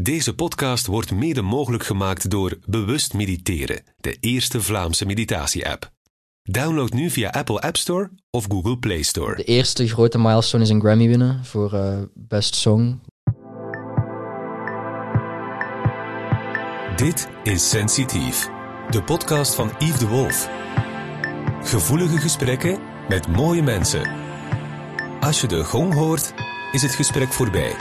Deze podcast wordt mede mogelijk gemaakt door Bewust Mediteren, de eerste Vlaamse meditatie-app. Download nu via Apple App Store of Google Play Store. De eerste grote milestone is een Grammy winnen voor eh, Best Song. Dit is Sensitief, de podcast van Yves de Wolf. Gevoelige gesprekken met mooie mensen. Als je de gong hoort, is het gesprek voorbij.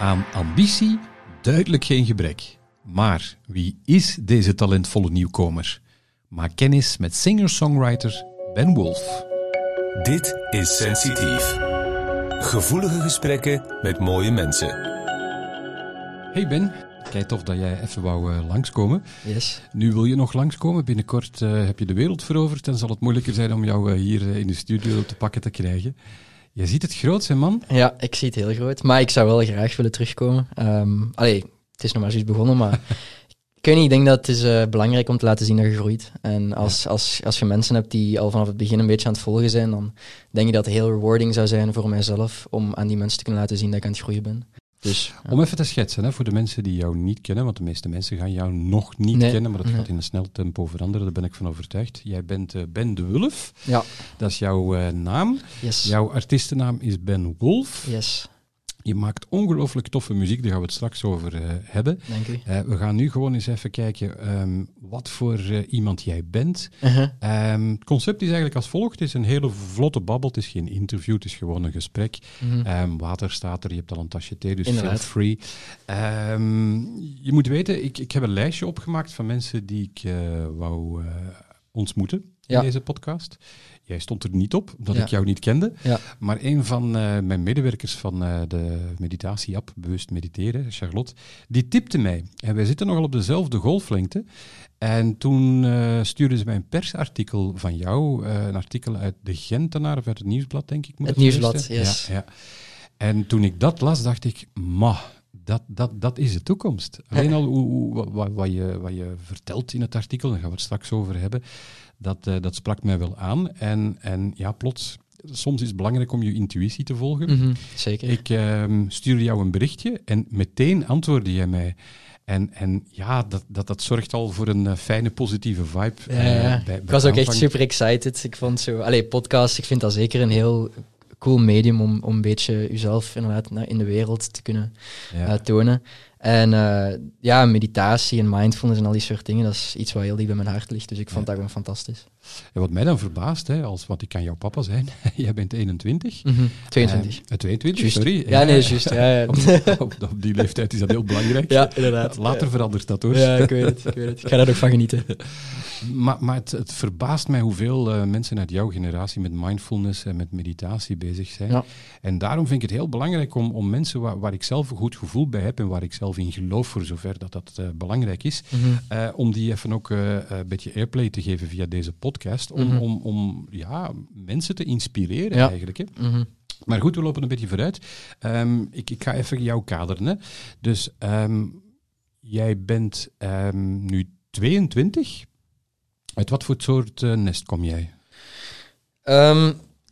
Aan ambitie duidelijk geen gebrek. Maar wie is deze talentvolle nieuwkomer? Maak kennis met singer-songwriter Ben Wolf. Dit is Sensitief. Gevoelige gesprekken met mooie mensen. Hey Ben, kijk tof dat jij even wou eh, langskomen. Yes. Nu wil je nog langskomen. Binnenkort eh, heb je de wereld veroverd en zal het moeilijker zijn om jou eh, hier in de studio te pakken te krijgen. Je ziet het groot, hè, man. Ja, ik zie het heel groot. Maar ik zou wel graag willen terugkomen. Ehm allee, het is nog maar zoiets begonnen, maar ik weet niet, ik denk dat het is eh, belangrijk om te laten zien dat je groeit. En als, als, als je mensen hebt die al vanaf het begin een beetje aan het volgen zijn, dan denk ik dat het heel rewarding zou zijn voor mijzelf om aan die mensen te kunnen laten zien dat ik aan het groeien ben. Dus. Om even te schetsen, hè, voor de mensen die jou niet kennen, want de meeste mensen gaan jou nog niet Nee. kennen, maar dat Nee. gaat in een snel tempo veranderen, daar ben ik van overtuigd. Jij bent eh, Ben de Wulf, ja, dat is jouw eh, naam. yes. Jouw artiestennaam is Ben Wolf. Yes, Je maakt ongelooflijk toffe muziek, daar gaan we het straks over eh, hebben. dank. Eh, we gaan nu gewoon eens even kijken ehm, wat voor eh, iemand jij bent. Uh-huh. Ehm, het concept is eigenlijk als volgt. Het is een hele vlotte babbel. Het is geen interview, het is gewoon een gesprek. Mhm. Ehm, water staat er, je hebt al een tasje thee, dus feel free. Je moet weten, ik, ik heb een lijstje opgemaakt van mensen die ik wou ontmoeten in Ja. deze podcast. Jij stond er niet op, omdat Ja. ik jou niet kende. Ja. Maar een van eh, mijn medewerkers van eh, de meditatie-app, Bewust Mediteren, Charlotte, die tipte mij. En wij zitten nogal op dezelfde golflengte. En toen eh, stuurde ze mij een persartikel van jou, een artikel uit de Gentenaar of uit het Nieuwsblad, denk ik. moet Het Nieuwsblad, yes. Ja, ja. En toen ik dat las, dacht ik, ma, dat, dat, dat is de toekomst. Alleen al hoe, hoe- wat, wat, je, wat je vertelt in het artikel, daar gaan we het straks over hebben, dat, eh, dat sprak mij wel aan. En, en ja, plots, soms is het belangrijk om je intuïtie te volgen. Mhm, Zeker. Ik ehm, stuurde jou een berichtje en meteen antwoordde jij mij. En, en ja, dat, dat, dat zorgt al voor een eh, fijne, positieve vibe. Ja, eh, bij- ik was ook echt super excited. Ik vond zo, allee, podcast, ik vind dat zeker een heel cool medium om, om een beetje jezelf inderdaad in de wereld te kunnen Ja. tonen. En eh, ja, meditatie en mindfulness en al die soort dingen, dat is iets wat heel diep bij mijn hart ligt. Dus ik vond dat gewoon fantastisch. En wat mij dan verbaast, hè, als, want ik kan jouw papa zijn, jij bent 21. 22. Eh, 22, Juist. sorry. Ja, nee, juist. Ja, ja. Op, op, op die leeftijd is dat heel belangrijk. ja, inderdaad. Later verandert dat hoor. Ja, ik weet het. Ik weet het. Ik ga daar ook van genieten. Maar, maar het, het verbaast mij hoeveel eh, mensen uit jouw generatie met mindfulness en met meditatie bezig zijn. Ja. En daarom vind ik het heel belangrijk om, om mensen waar, waar ik zelf een goed gevoel bij heb en waar ik zelf in geloof, voor zover dat dat eh, belangrijk is, Mhm. eh, om die even ook een beetje airplay te geven via deze podcast. Om, Mhm. om, om ja, mensen te inspireren Ja. eigenlijk. Hè. Mhm. Maar goed, we lopen een beetje vooruit. Ehm, ik, ik ga even jou kaderen. Hè. Dus ehm, jij bent ehm, nu 22. Uit wat voor soort eh, nest kom jij?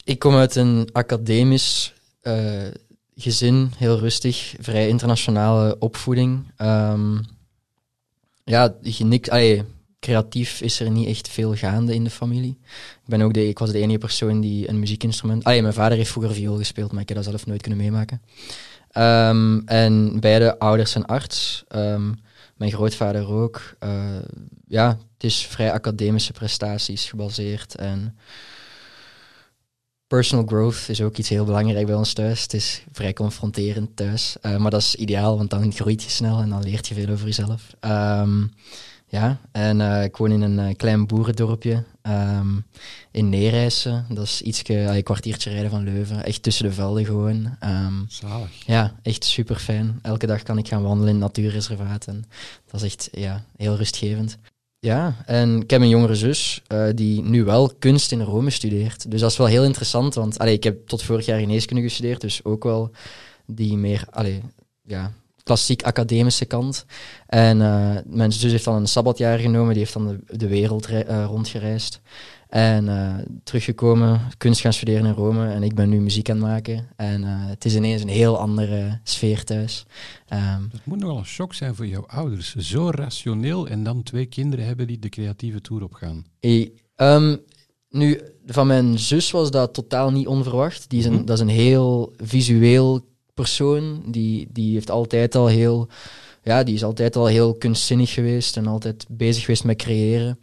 Ik kom uit een academisch eh, gezin, heel rustig, vrij internationale opvoeding. Ja, je- niks, allee, creatief is er niet echt veel gaande in de familie. Ik, ben ook de, ik was de enige persoon die een muziekinstrument... Allee, mijn vader heeft vroeger viool gespeeld, maar ik heb dat zelf nooit kunnen meemaken. Ehm, en beide ouders zijn arts. Ehm, mijn grootvader ook. Eh, ja, het is vrij academische prestaties gebaseerd. En personal growth is ook iets heel belangrijk bij ons thuis. Het is vrij confronterend thuis. Eh, maar dat is ideaal, want dan groeit je snel en dan leert je veel over jezelf. Ehm, ja, en eh, ik woon in een eh, klein boerendorpje ehm, in Neerijssen. Dat is iets een kwartiertje rijden van Leuven. Echt tussen de velden gewoon. Ehm, Zalig. ja, echt super fijn. Elke dag kan ik gaan wandelen in het natuurreservaat. En dat is echt ja, heel rustgevend. Ja, en ik heb een jongere zus eh, die nu wel kunst in Rome studeert. Dus dat is wel heel interessant, want allee, ik heb tot vorig jaar geneeskunde gestudeerd, dus ook wel die meer allee, ja, klassiek academische kant. En eh, mijn zus heeft dan een sabbatjaar genomen, die heeft dan de, de wereld re- eh, rondgereisd. En eh, teruggekomen, kunst gaan studeren in Rome. En ik ben nu muziek aan het maken. En het is ineens een heel andere sfeer thuis. Ehm, Dat moet nogal een shock zijn voor jouw ouders. Zo rationeel en dan twee kinderen hebben die de creatieve tour opgaan. Eh, ehm, nu, van mijn zus was dat totaal niet onverwacht. Die is een, Mhm. Dat is een heel visueel persoon. Die, die heeft altijd al heel... Ja, die is altijd al heel kunstzinnig geweest en altijd bezig geweest met creëren.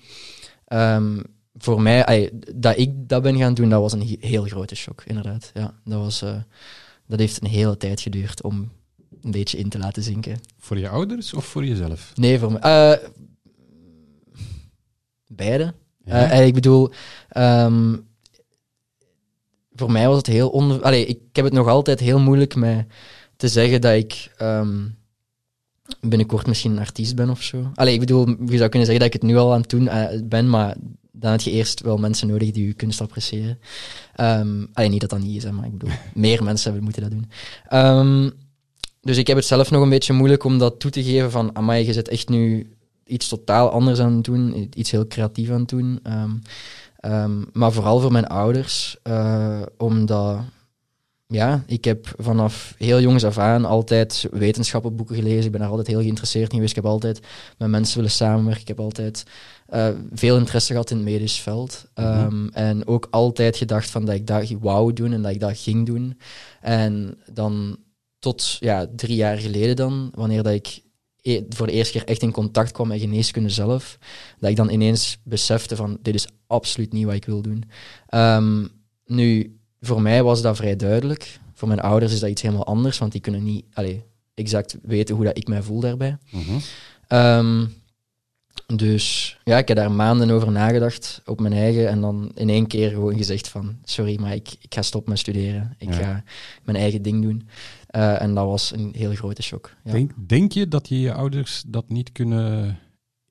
Ehm, voor mij, dat ik dat ben gaan doen, dat was een he- heel grote shock, inderdaad. Ja, dat, was, eh, dat heeft een hele tijd geduurd om een beetje in te laten zinken. Voor je ouders of voor jezelf? Nee, voor mij. eh, beide. Ja? Eh, ik bedoel, ehm, voor mij was het heel on... Allee, ik heb het nog altijd heel moeilijk met te zeggen dat ik ehm, binnenkort misschien een artiest ben of zo. Allee, ik bedoel, je zou kunnen zeggen dat ik het nu al aan het doen eh, ben, maar dan heb je eerst wel mensen nodig die je kunst appreciëren. Ehm allee, niet dat dat niet is, hè, maar ik bedoel, meer mensen hebben moeten dat doen. Ehm, dus ik heb het zelf nog een beetje moeilijk om dat toe te geven van, amai, je zit echt nu iets totaal anders aan het doen, iets heel creatief aan het doen. Ehm, maar vooral voor mijn ouders, eh, omdat ja, ik heb vanaf heel jongs af aan altijd wetenschappenboeken gelezen. Ik ben daar altijd heel geïnteresseerd in geweest. Ik heb altijd met mensen willen samenwerken. Ik heb altijd eh, veel interesse gehad in het medisch veld. Ehm, En ook altijd gedacht van dat ik dat wou doen en dat ik dat ging doen. En dan tot ja, drie jaar geleden dan, wanneer dat ik e- voor de eerste keer echt in contact kwam met geneeskunde zelf, dat ik dan ineens besefte van dit is absoluut niet wat ik wil doen. Ehm, nu, voor mij was dat vrij duidelijk. Voor mijn ouders is dat iets helemaal anders, want die kunnen niet allee, exact weten hoe dat ik mij voel daarbij. Mhm. Ehm, dus ja, ik heb daar maanden over nagedacht op mijn eigen en dan in één keer gewoon gezegd van sorry, maar ik, ik ga stoppen met studeren. Ik Ja. ga mijn eigen ding doen. Eh, en dat was een heel grote shock. Ja. Denk, denk je dat je je ouders dat niet kunnen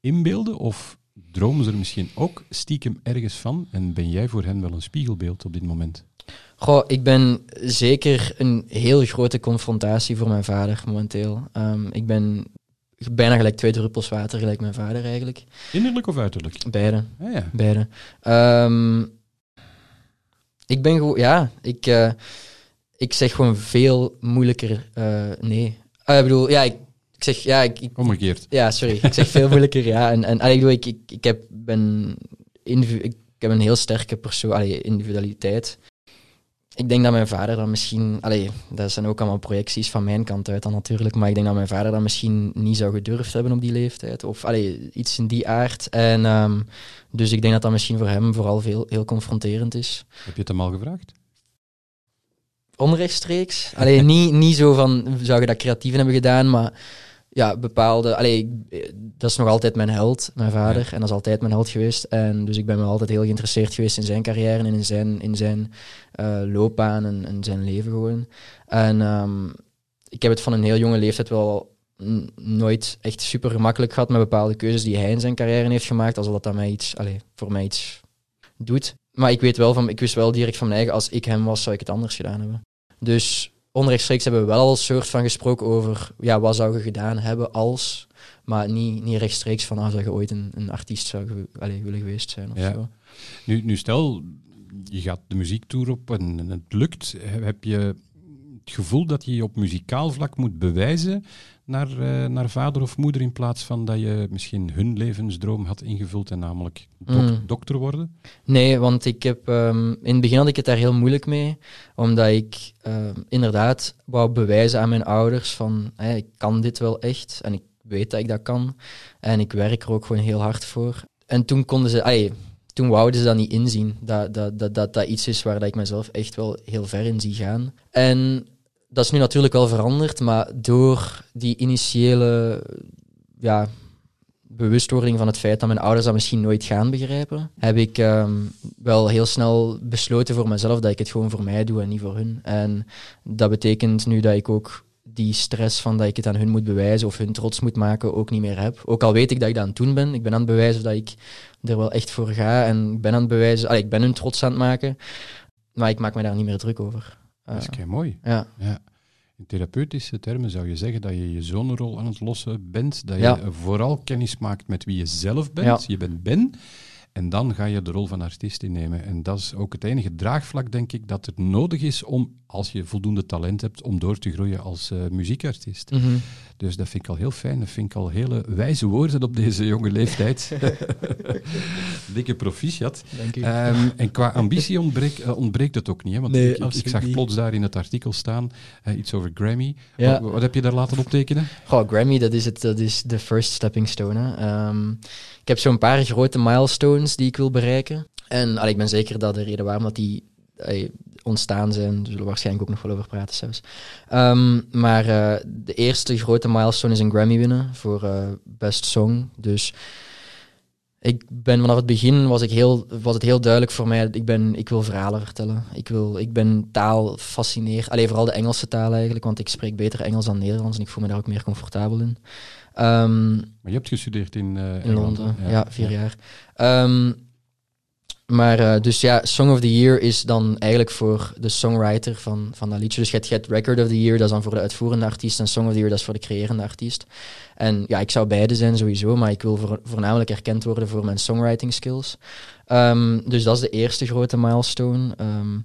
inbeelden? Of dromen ze er misschien ook stiekem ergens van? En ben jij voor hen wel een spiegelbeeld op dit moment? Goh, ik ben zeker een heel grote confrontatie voor mijn vader momenteel. Ehm, ik ben bijna gelijk twee druppels water, gelijk mijn vader eigenlijk. Innerlijk of uiterlijk? Beide. Ah, ja. Beide. Ehm, ik ben gewoon, ja, ik, eh, ik zeg gewoon veel moeilijker eh, nee. Ah, ik bedoel, ja, ik, ik zeg, ja, ik, ik- Omgekeerd. ja, sorry, ik zeg veel moeilijker, ja. En, en allee, ik, bedoel, ik, ik, ik, heb, ben individu- ik heb een heel sterke persoon, allee, individualiteit. Ik denk dat mijn vader dan misschien, allee, dat zijn ook allemaal projecties van mijn kant uit dan natuurlijk, maar ik denk dat mijn vader dat misschien niet zou gedurfd hebben op die leeftijd. Of allee, iets in die aard. En ehm, dus ik denk dat dat misschien voor hem vooral veel, heel confronterend is. Heb je het hem al gevraagd? Onrechtstreeks. Alleen niet, niet zo van, zou je dat creatief hebben gedaan, maar ja, bepaalde... Allee, ik- dat is nog altijd mijn held, mijn vader. En dat is altijd mijn held geweest. En dus ik ben me altijd heel geïnteresseerd geweest in zijn carrière en in zijn, in zijn eh, loopbaan en, en zijn leven gewoon. En ehm, ik heb het van een heel jonge leeftijd wel nooit echt super gemakkelijk gehad met bepaalde keuzes die hij in zijn carrière heeft gemaakt, alsof dat, dat mij iets, allee, voor mij iets doet. Maar ik weet wel van, ik wist wel direct van mijn eigen, als ik hem was, zou ik het anders gedaan hebben. Dus onrechtstreeks hebben we wel al een soort van gesproken over, ja, wat zou je gedaan hebben als, maar niet, niet rechtstreeks van, zou je ooit een, een artiest zou allee, willen geweest zijn of Ja. zo. Nu, nu stel, je gaat de muziektour op en, en het lukt. He- Heb je het gevoel dat je je op muzikaal vlak moet bewijzen naar, eh, naar vader of moeder in plaats van dat je misschien hun levensdroom had ingevuld en namelijk dok- Mm. dokter worden? Nee, want ik heb, ehm, in het begin had ik het daar heel moeilijk mee, omdat ik ehm, inderdaad wou bewijzen aan mijn ouders van, ik kan dit wel echt en ik weet dat ik dat kan en ik werk er ook gewoon heel hard voor. En toen konden ze, allee, toen wouden ze dat niet inzien, dat dat, dat, dat dat iets is waar dat ik mezelf echt wel heel ver in zie gaan. En dat is nu natuurlijk wel veranderd, maar door die initiële ja, bewustwording van het feit dat mijn ouders dat misschien nooit gaan begrijpen, heb ik ehm, wel heel snel besloten voor mezelf dat ik het gewoon voor mij doe en niet voor hun. En dat betekent nu dat ik ook die stress van dat ik het aan hun moet bewijzen of hun trots moet maken ook niet meer heb. Ook al weet ik dat ik dat aan het doen ben. Ik ben aan het bewijzen dat ik er wel echt voor ga en ben aan het bewijzen, allee, ik ben hun trots aan het maken, maar ik maak me daar niet meer druk over. Dat is Eh, kei mooi. ja. Ja. In therapeutische termen zou je zeggen dat je je zonenrol aan het lossen bent, dat je Ja. vooral kennis maakt met wie je zelf bent. Ja. Je bent Ben. En dan ga je de rol van artiest innemen. En dat is ook het enige draagvlak, denk ik, dat het nodig is om, als je voldoende talent hebt, om door te groeien als eh, muziekartiest. Mhm. Dus dat vind ik al heel fijn. Dat vind ik al hele wijze woorden op deze jonge leeftijd. Dikke proficiat. Dank u. Ehm, en qua ambitie ontbreekt, eh, ontbreekt het ook niet. Hè? Want Nee, ik, zag niet. plots daar in het artikel staan eh, iets over Grammy. Ja. Wat, wat heb je daar laten optekenen? Goh, Grammy, dat is, het, dat is de first stepping stone. Hè. Ehm, ik heb zo'n paar grote milestones die ik wil bereiken. En allee, ik ben zeker dat de reden waarom dat die ontstaan zijn, daar zullen we waarschijnlijk ook nog wel over praten zelfs. Ehm, maar eh, de eerste grote milestone is een Grammy winnen voor eh, Best Song. Dus ik ben vanaf het begin was, ik heel, was het heel duidelijk voor mij. Ik, ben, ik wil verhalen vertellen. Ik, wil, ik ben taal fascineerd. Alleen vooral de Engelse taal eigenlijk, want ik spreek beter Engels dan Nederlands en ik voel me daar ook meer comfortabel in. Ehm, Maar je hebt gestudeerd in, eh, in Londen, ja, vier jaar. Ehm, maar eh, dus ja, Song of the Year is dan eigenlijk voor de songwriter van, van dat liedje. Dus je hebt, Record of the Year, dat is dan voor de uitvoerende artiest. En Song of the Year, dat is voor de creërende artiest. En ja, ik zou beide zijn sowieso, maar ik wil voor, voornamelijk erkend worden voor mijn songwriting skills. Ehm, dus dat is de eerste grote milestone. ehm,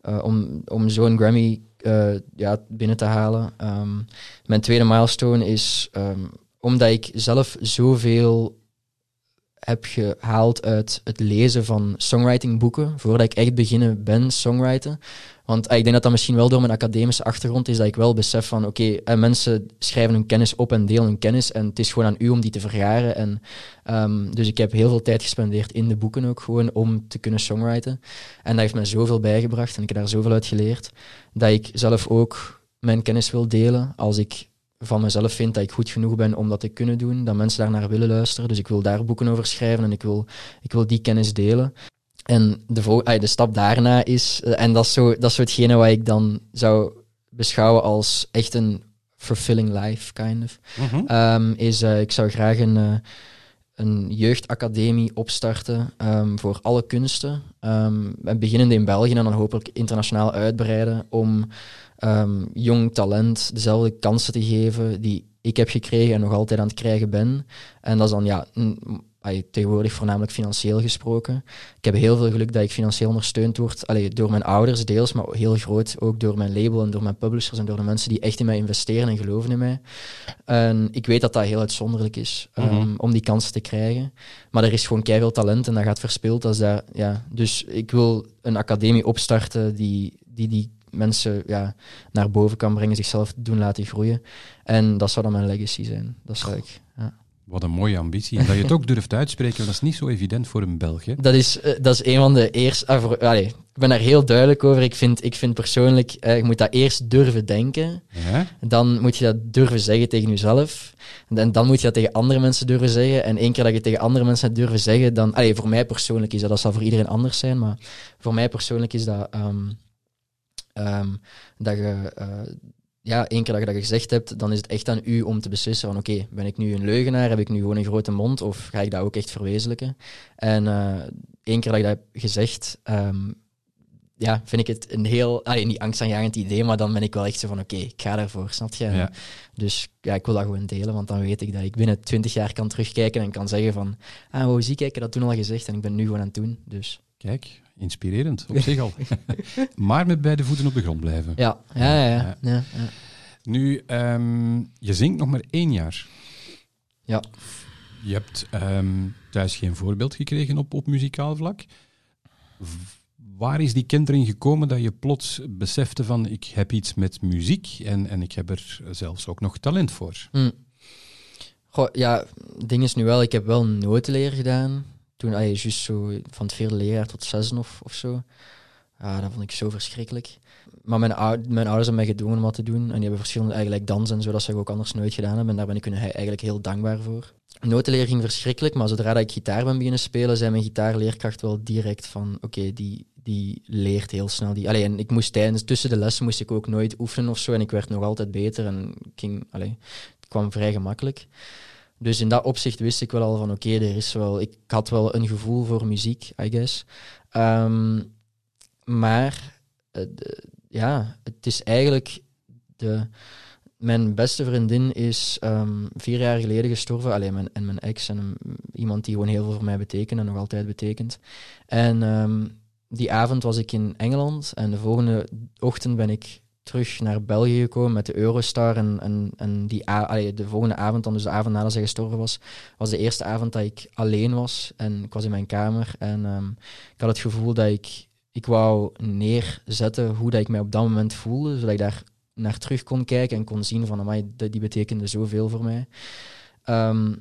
eh, om, om zo'n Grammy eh, ja, binnen te halen. Ehm, mijn tweede milestone is omdat ik zelf zoveel heb gehaald uit het lezen van songwritingboeken, voordat ik echt beginnen ben songwriten. Want eh, ik denk dat dat misschien wel door mijn academische achtergrond is, dat ik wel besef van, oké, eh, mensen schrijven hun kennis op en delen hun kennis, en het is gewoon aan u om die te vergaren. En, ehm, dus ik heb heel veel tijd gespendeerd in de boeken ook gewoon, om te kunnen songwriten. En dat heeft mij zoveel bijgebracht, en ik heb daar zoveel uit geleerd, dat ik zelf ook mijn kennis wil delen als ik van mezelf vind dat ik goed genoeg ben om dat te kunnen doen, dat mensen daarnaar willen luisteren. Dus ik wil daar boeken over schrijven en ik wil, ik wil die kennis delen. En de, ah, de stap daarna is, eh, en dat is, zo, dat is zo hetgene wat ik dan zou beschouwen als echt een fulfilling life, kind of. Mhm. Ehm, is, eh, ik zou graag een, eh, een jeugdacademie opstarten ehm, voor alle kunsten. Ehm, en beginnende in België en dan hopelijk internationaal uitbreiden om ehm, jong talent dezelfde kansen te geven die ik heb gekregen en nog altijd aan het krijgen ben. En dat is dan ja, tegenwoordig voornamelijk financieel gesproken. Ik heb heel veel geluk dat ik financieel ondersteund word allee, door mijn ouders deels, maar heel groot ook door mijn label en door mijn publishers en door de mensen die echt in mij investeren en geloven in mij. En ik weet dat dat heel uitzonderlijk is ehm, Mhm. om die kansen te krijgen. Maar er is gewoon keihard talent en dat gaat verspild. Als dat, ja. Dus ik wil een academie opstarten die die, die mensen ja, naar boven kan brengen, zichzelf doen laten groeien. En dat zou dan mijn legacy zijn. Dat zou ik. Wat een mooie ambitie. En dat je het ook durft uitspreken, dat is niet zo evident voor een Belg. Hè? Dat is, eh, dat is een van de eerste. ah, voor- ik ben daar heel duidelijk over. Ik vind, ik vind persoonlijk, eh, je moet dat eerst durven denken. Ja? Dan moet je dat durven zeggen tegen jezelf. En dan- moet je dat tegen andere mensen durven zeggen. En één keer dat je tegen andere mensen hebt durven zeggen, dan... Allee, voor mij persoonlijk is dat, dat zal voor iedereen anders zijn, maar voor mij persoonlijk is dat... ehm, ehm, dat je... eh, ja, één keer dat je dat gezegd hebt, dan is het echt aan u om te beslissen van oké, ben ik nu een leugenaar, heb ik nu gewoon een grote mond of ga ik dat ook echt verwezenlijken? En eh één keer dat ik dat heb gezegd, ehm, ja, vind ik het een heel, allee, niet angstaanjagend idee, maar dan ben ik wel echt zo van oké, ik ga daarvoor, snap je? Ja. Dus ja, ik wil dat gewoon delen, want dan weet ik dat ik binnen twintig jaar kan terugkijken en kan zeggen van ah, wow, zie, kijk, ik heb dat toen al gezegd en ik ben nu gewoon aan het doen. Dus Kijk, inspirerend op zich al. maar met beide voeten op de grond blijven. ja, ja, ja. ja, Ja. Nu, ehm, je zingt nog maar één jaar. Ja. Je hebt ehm, thuis geen voorbeeld gekregen op, op muzikaal vlak. V- Waar is die kentering gekomen dat je plots besefte van ik heb iets met muziek en, en ik heb er zelfs ook nog talent voor? Hm. Goh, ja, het ding is nu wel, ik heb wel notenleer gedaan. Toen, ah, juist zo van het vierde leerjaar tot zesde of, of zo. Ja, dat vond ik zo verschrikkelijk. Maar mijn, mijn ouders hebben mij gedwongen om wat te doen. En die hebben verschillende, eigenlijk dans en zo, dat ze ook anders nooit gedaan hebben. En daar ben ik hun eigenlijk heel dankbaar voor. Notenleer ging verschrikkelijk, maar zodra ik gitaar ben beginnen spelen, zei mijn gitaarleerkracht wel direct van, oké, die, die leert heel snel. Die, allee, en ik moest tijdens, tussen de lessen moest ik ook nooit oefenen of zo. En ik werd nog altijd beter en ging, allee, het kwam vrij gemakkelijk. Dus in dat opzicht wist ik wel al van, oké, er is wel, ik had wel een gevoel voor muziek, I guess. Ehm, maar, eh, ja, het is eigenlijk de, mijn beste vriendin is ehm, vier jaar geleden gestorven. Alleen mijn, en mijn ex en iemand die gewoon heel veel voor mij betekent en nog altijd betekent. En ehm, die avond was ik in Engeland en de volgende ochtend ben ik terug naar België gekomen met de Eurostar. En, en, en die allee, de volgende avond, dan dus de avond nadat zij gestorven was, was de eerste avond dat ik alleen was. En ik was in mijn kamer en ehm, ik had het gevoel dat ik, ik wou neerzetten hoe dat ik mij op dat moment voelde, zodat ik daar naar terug kon kijken en kon zien van, amai, die betekende zoveel voor mij. Ehm,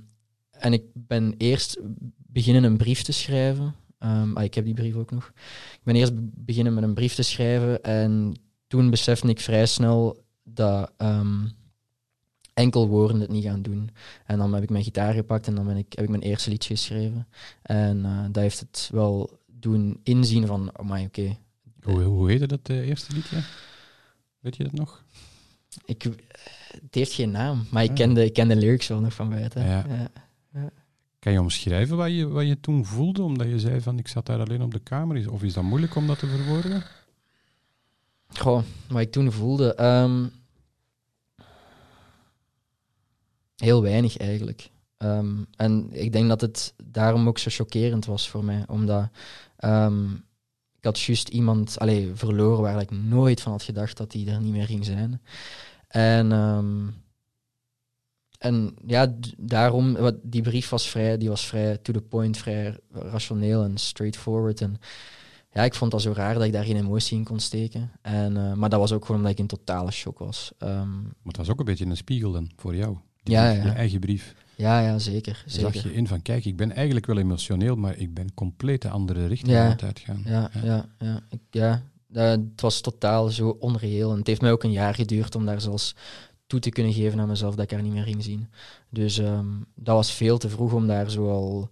en ik ben eerst beginnen een brief te schrijven. Ah, ik heb die brief ook nog. Ik ben eerst be- beginnen met een brief te schrijven en toen besefte ik vrij snel dat ehm, enkel woorden het niet gaan doen. En dan heb ik mijn gitaar gepakt en dan ben ik, heb ik mijn eerste liedje geschreven. En eh, dat heeft het wel doen inzien van, amai, oké, Hoe, hoe heette dat eh, eerste liedje? Weet je dat nog? ik, het heeft geen naam, maar ik Ah. ken de, ik ken de lyrics wel nog van buiten. Ja. Ja. Kan je omschrijven wat je, wat je toen voelde, omdat je zei van ik zat daar alleen op de kamer? Is- Of is dat moeilijk om dat te verwoorden? Goh, wat ik toen voelde. ehm, heel weinig eigenlijk. Ehm, en ik denk dat het daarom ook zo chockerend was voor mij. Omdat ehm, ik had juist iemand allee, verloren waar ik nooit van had gedacht dat hij er niet meer ging zijn. En, ehm, en ja, daarom, wat, die brief was vrij, die was vrij to the point, vrij rationeel en straightforward. En ja, ik vond dat zo raar dat ik daar geen emotie in kon steken. En, eh, maar dat was ook gewoon omdat ik in totale shock was. Ehm, Maar het was ook een beetje een spiegel dan, voor jou. Die Ja, brief, ja. Je eigen brief. ja, ja, zeker. Daar zag zeker. je in van, kijk, ik ben eigenlijk wel emotioneel, maar ik ben compleet de andere richting Ja. aan het uitgaan. Ja, ja, ja. Ik, ja. Dat- het was totaal zo onreëel. En het heeft mij ook een jaar geduurd om daar zelfs toe te kunnen geven aan mezelf dat ik haar niet meer ging zien. Dus ehm, dat was veel te vroeg om daar zo al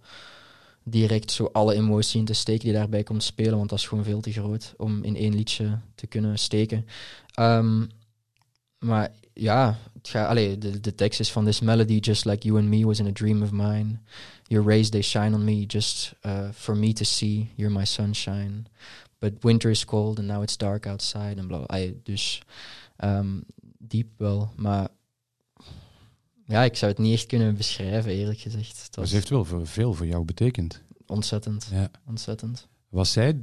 direct zo alle emotie in te steken die daarbij komt spelen, want dat is gewoon veel te groot om in één liedje te kunnen steken. Ehm, maar ja, het de, de tekst is van This melody, just like you and me, was in a dream of mine. Your rays, they shine on me, just uh, for me to see. You're my sunshine. But winter is cold and now it's dark outside. En bla, dus ehm, diep wel, maar ja, ik zou het niet echt kunnen beschrijven, eerlijk gezegd. Maar was ze heeft wel veel voor jou betekend. ontzettend, Ja. ontzettend. Was zij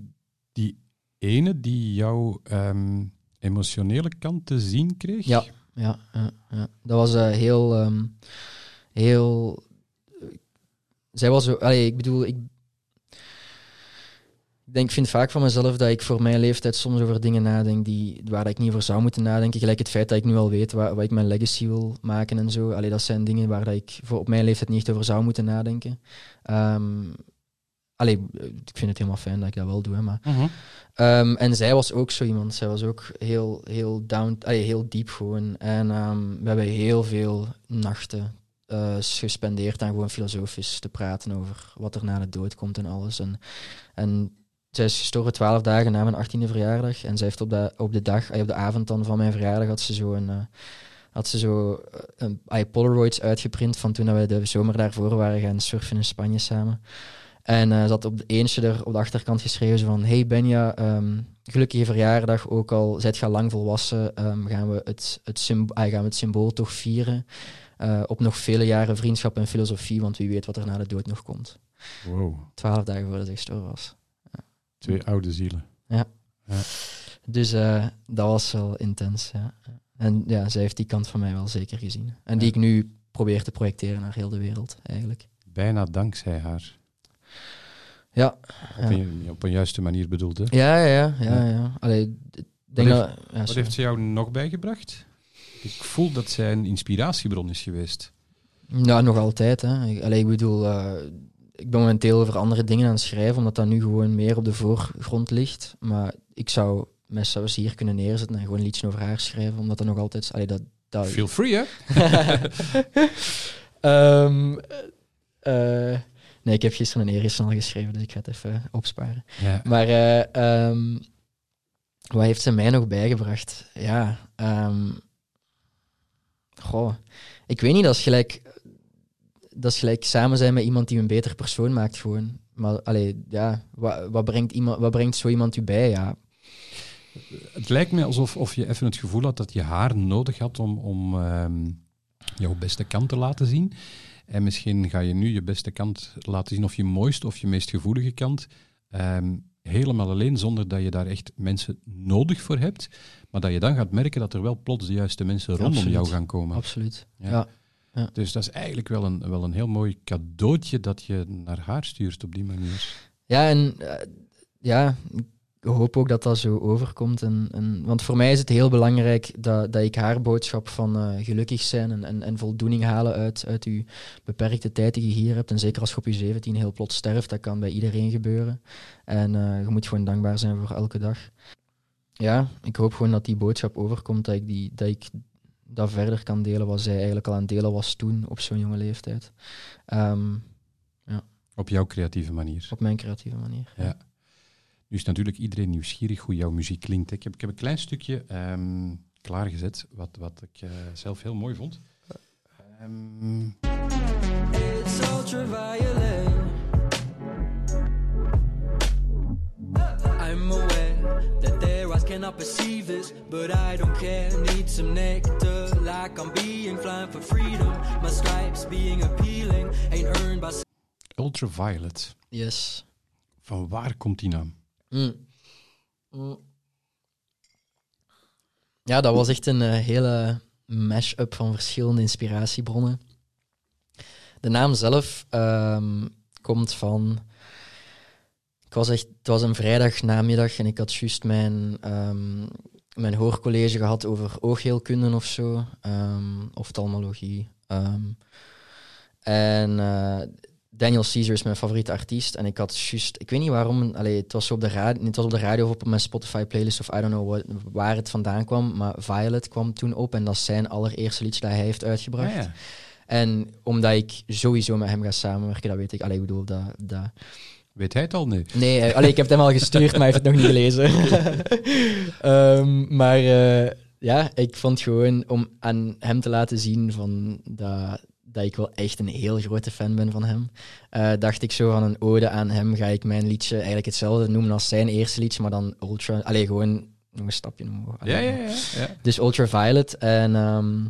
die ene die jouw ehm, emotionele kant te zien kreeg? Ja. Ja, ja, ja. dat was eh, heel, ehm, heel. Zij was. Allee, ik bedoel, ik. Ik denk, vind vaak van mezelf dat ik voor mijn leeftijd soms over dingen nadenk die, waar ik niet over zou moeten nadenken. Gelijk het feit dat ik nu al weet waar, wat ik mijn legacy wil maken en zo. Allee, dat zijn dingen waar dat ik voor op mijn leeftijd niet over zou moeten nadenken. Ehm allee, ik vind het helemaal fijn dat ik dat wel doe, hè, maar Mhm. Ehm, en zij was ook zo iemand. Zij was ook heel, heel down, allee, heel diep gewoon. En ehm, we hebben heel veel nachten eh, gespendeerd aan gewoon filosofisch te praten over wat er na de dood komt en alles. En, en zij is gestorven twaalf dagen na mijn achttiende verjaardag. En zij heeft op de, op de dag, op de avond dan van mijn verjaardag, had ze zo een... eh, had ze zo eh, een, Polaroids uitgeprint van toen wij de zomer daarvoor waren gaan surfen in Spanje samen. En eh, ze had op de eentje er op de achterkant geschreven van Hey Benja, ehm, gelukkige verjaardag, ook al zijt je lang volwassen, ehm, gaan, we het, het symbo- ah, gaan we het symbool toch vieren. op nog vele jaren vriendschap en filosofie, want wie weet wat er na de dood nog komt. Wow, Twaalf dagen voordat hij gestorven was. Twee oude zielen. Dus eh, dat was wel intens. Ja. En ja, zij heeft die kant van mij wel zeker gezien. En die Ja. ik nu probeer te projecteren naar heel de wereld, eigenlijk. Bijna dankzij haar. Ja. Op, Ja. een, op een juiste manier bedoeld, hè? Ja, ja, ja. ja, Ja. ja. Allee, denk Wat dat... ja, Wat heeft ze jou nog bijgebracht? Ik voel dat zij een inspiratiebron is geweest. Ja, nog altijd. Hè. Ik, allee, ik bedoel, eh, ik ben momenteel over andere dingen aan het schrijven, omdat dat nu gewoon meer op de voorgrond ligt. Maar ik zou mij zelfs hier kunnen neerzetten en gewoon een liedje over haar schrijven, omdat dat nog altijd... Allee, dat, dat, Feel free, hè? Ehm, eh, nee, ik heb gisteren en eergisteren al geschreven, dus ik ga het even opsparen. Ja. Maar eh, ehm, wat heeft ze mij nog bijgebracht? Ja, ehm, goh, ik weet niet, dat is gelijk, dat is gelijk samen zijn met iemand die een beter persoon maakt gewoon. Maar allee, ja, wat, wat, brengt iemand, wat brengt zo iemand u bij? Ja, Het lijkt me alsof of je even het gevoel had dat je haar nodig had om, om ehm, jouw beste kant te laten zien. En misschien ga je nu je beste kant laten zien, of je mooiste of je meest gevoelige kant. ehm, helemaal alleen, zonder dat je daar echt mensen nodig voor hebt. Maar dat je dan gaat merken dat er wel plots de juiste mensen rondom Absoluut. jou gaan komen. Absoluut. Ja. Ja. Dus dat is eigenlijk wel een, wel een heel mooi cadeautje dat je naar haar stuurt op die manier. Ja, en eh, ja, ik hoop ook dat dat zo overkomt. En, en, want voor mij is het heel belangrijk dat, dat ik haar boodschap van eh, gelukkig zijn en, en, en voldoening halen uit, uit je beperkte tijd die je hier hebt. En zeker als je op je 17 heel plots sterft, dat kan bij iedereen gebeuren. En eh, je moet gewoon dankbaar zijn voor elke dag. Ja, ik hoop gewoon dat die boodschap overkomt, dat ik, die, dat, ik dat verder kan delen wat zij eigenlijk al aan het delen was toen op zo'n jonge leeftijd. Ehm, Op jouw creatieve manier. op mijn creatieve manier. Ja. Nu is natuurlijk iedereen nieuwsgierig hoe jouw muziek klinkt. Ik heb, ik heb een klein stukje ehm, klaargezet, wat, wat ik eh, zelf heel mooi vond. Ehm, It's ultraviolet. Cannot perceive this, but I don't care. Need some nectar, like I'm being flying for freedom. My stripes being appealing ain't earned by. Ultraviolet. Yes. Van waar komt die naam? Mm. Mm. Ja, dat was echt een eh, hele mash-up van verschillende inspiratiebronnen. De naam zelf ehm, komt van. Was echt, het was een vrijdag namiddag en ik had juist mijn, ehm, mijn hoorcollege gehad over oogheelkunde of zo, ehm, oftalmologie. ehm. en eh, Daniel Caesar is mijn favoriete artiest. En ik had juist, ik weet niet waarom, allee, het was op de radio, het was op de radio of op mijn Spotify playlist of I don't know what, waar het vandaan kwam. Maar Violet kwam toen op en dat is zijn allereerste liedje dat hij heeft uitgebracht. Ah, ja. En omdat ik sowieso met hem ga samenwerken, dat weet ik. Allee, ik bedoel, dat... dat Weet hij het al? Nee. Nee, eh, allee, ik heb het hem al gestuurd, maar hij heeft het nog niet gelezen. Ehm, maar eh, ja, ik vond gewoon om aan hem te laten zien van dat, dat ik wel echt een heel grote fan ben van hem, eh, dacht ik zo van een ode aan hem ga ik mijn liedje eigenlijk hetzelfde noemen als zijn eerste liedje, maar dan ultra... Allee, gewoon nog een stapje omhoog. Ja, ja, ja. ja. dus Ultraviolet. En ehm,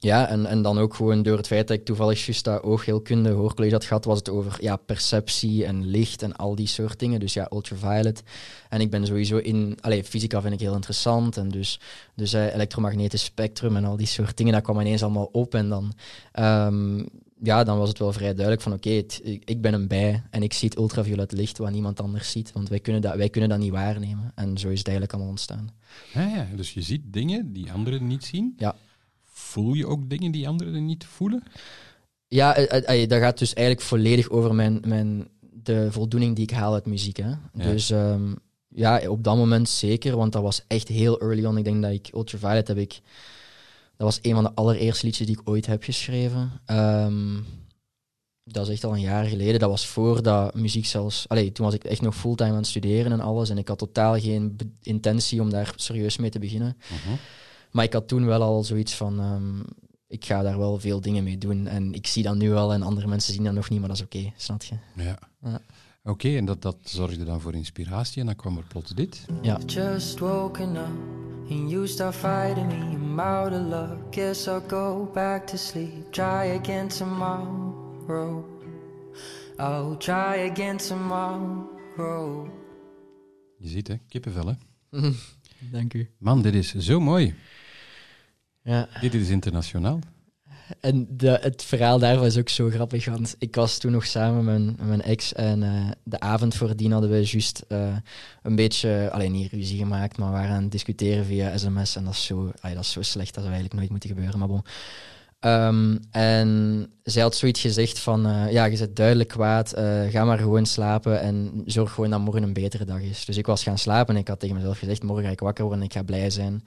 ja, en, en dan ook gewoon door het feit dat ik toevallig juist dat oogheelkunde hoorcollege had gehad, was het over ja, perceptie en licht en al die soort dingen. Dus ja, Ultraviolet. En ik ben sowieso in... Allee, fysica vind ik heel interessant. En dus, dus eh, elektromagnetisch spectrum en al die soort dingen, dat kwam ineens allemaal op. En dan... ehm, ja, dan was het wel vrij duidelijk van oké, ik ben een bij en ik zie het ultraviolet licht wat niemand anders ziet, want wij kunnen dat, wij kunnen dat niet waarnemen. En zo is het eigenlijk allemaal ontstaan. Ja, ja. Dus je ziet dingen die anderen niet zien. Ja. Voel je ook dingen die anderen niet voelen? Ja, eh, eh, eh, dat gaat dus eigenlijk volledig over mijn, mijn, de voldoening die ik haal uit muziek. Hè. Dus ehm, ja, op dat moment zeker, want dat was echt heel early on. Ik denk dat ik Ultraviolet heb ik... Dat was een van de allereerste liedjes die ik ooit heb geschreven. Ehm, dat is echt al een jaar geleden. Dat was voordat muziek zelfs... Allee, toen was ik echt nog fulltime aan het studeren en alles. En ik had totaal geen intentie om daar serieus mee te beginnen. Mhm. Maar ik had toen wel al zoiets van, ehm, ik ga daar wel veel dingen mee doen. En ik zie dat nu al en andere mensen zien dat nog niet, maar dat is oké, snap je? Ja. Ja. Oké, en dat, dat zorgde dan voor inspiratie en dan kwam er plots dit. Ja. Just woken up and you start fighting me. I'm out of luck. Guess I'll go back to sleep. Try again tomorrow. I'll try again tomorrow. Je ziet, hè, kippenvel, hè. Dank u. Man, dit is zo mooi. Ja, Dit is internationaal. en de, het verhaal daarvan is ook zo grappig, want ik was toen nog samen met mijn, ex en eh, de avond voordien hadden we juist eh, een beetje, alleen niet ruzie gemaakt, maar we waren aan het discussiëren via sms en dat is zo, dat is zo slecht, dat zou eigenlijk nooit moeten gebeuren, maar bon. Ehm, en zij had zoiets gezegd van, eh, ja, je bent duidelijk kwaad, ga maar gewoon slapen en zorg gewoon dat morgen een betere dag is. Dus ik was gaan slapen en ik had tegen mezelf gezegd, morgen ga ik wakker worden en ik ga blij zijn.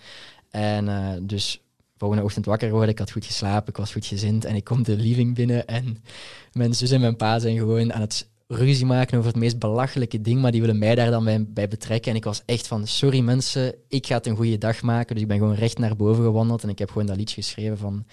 En dus volgende ochtend wakker worden, ik had goed geslapen, ik was goed gezind en ik kom de living binnen en mijn zus en mijn pa zijn gewoon aan het ruzie maken over het meest belachelijke ding, maar die willen mij daar dan bij, betrekken. En ik was echt van, sorry mensen, ik ga het een goede dag maken. Dus ik ben gewoon recht naar boven gewandeld en ik heb gewoon dat liedje geschreven van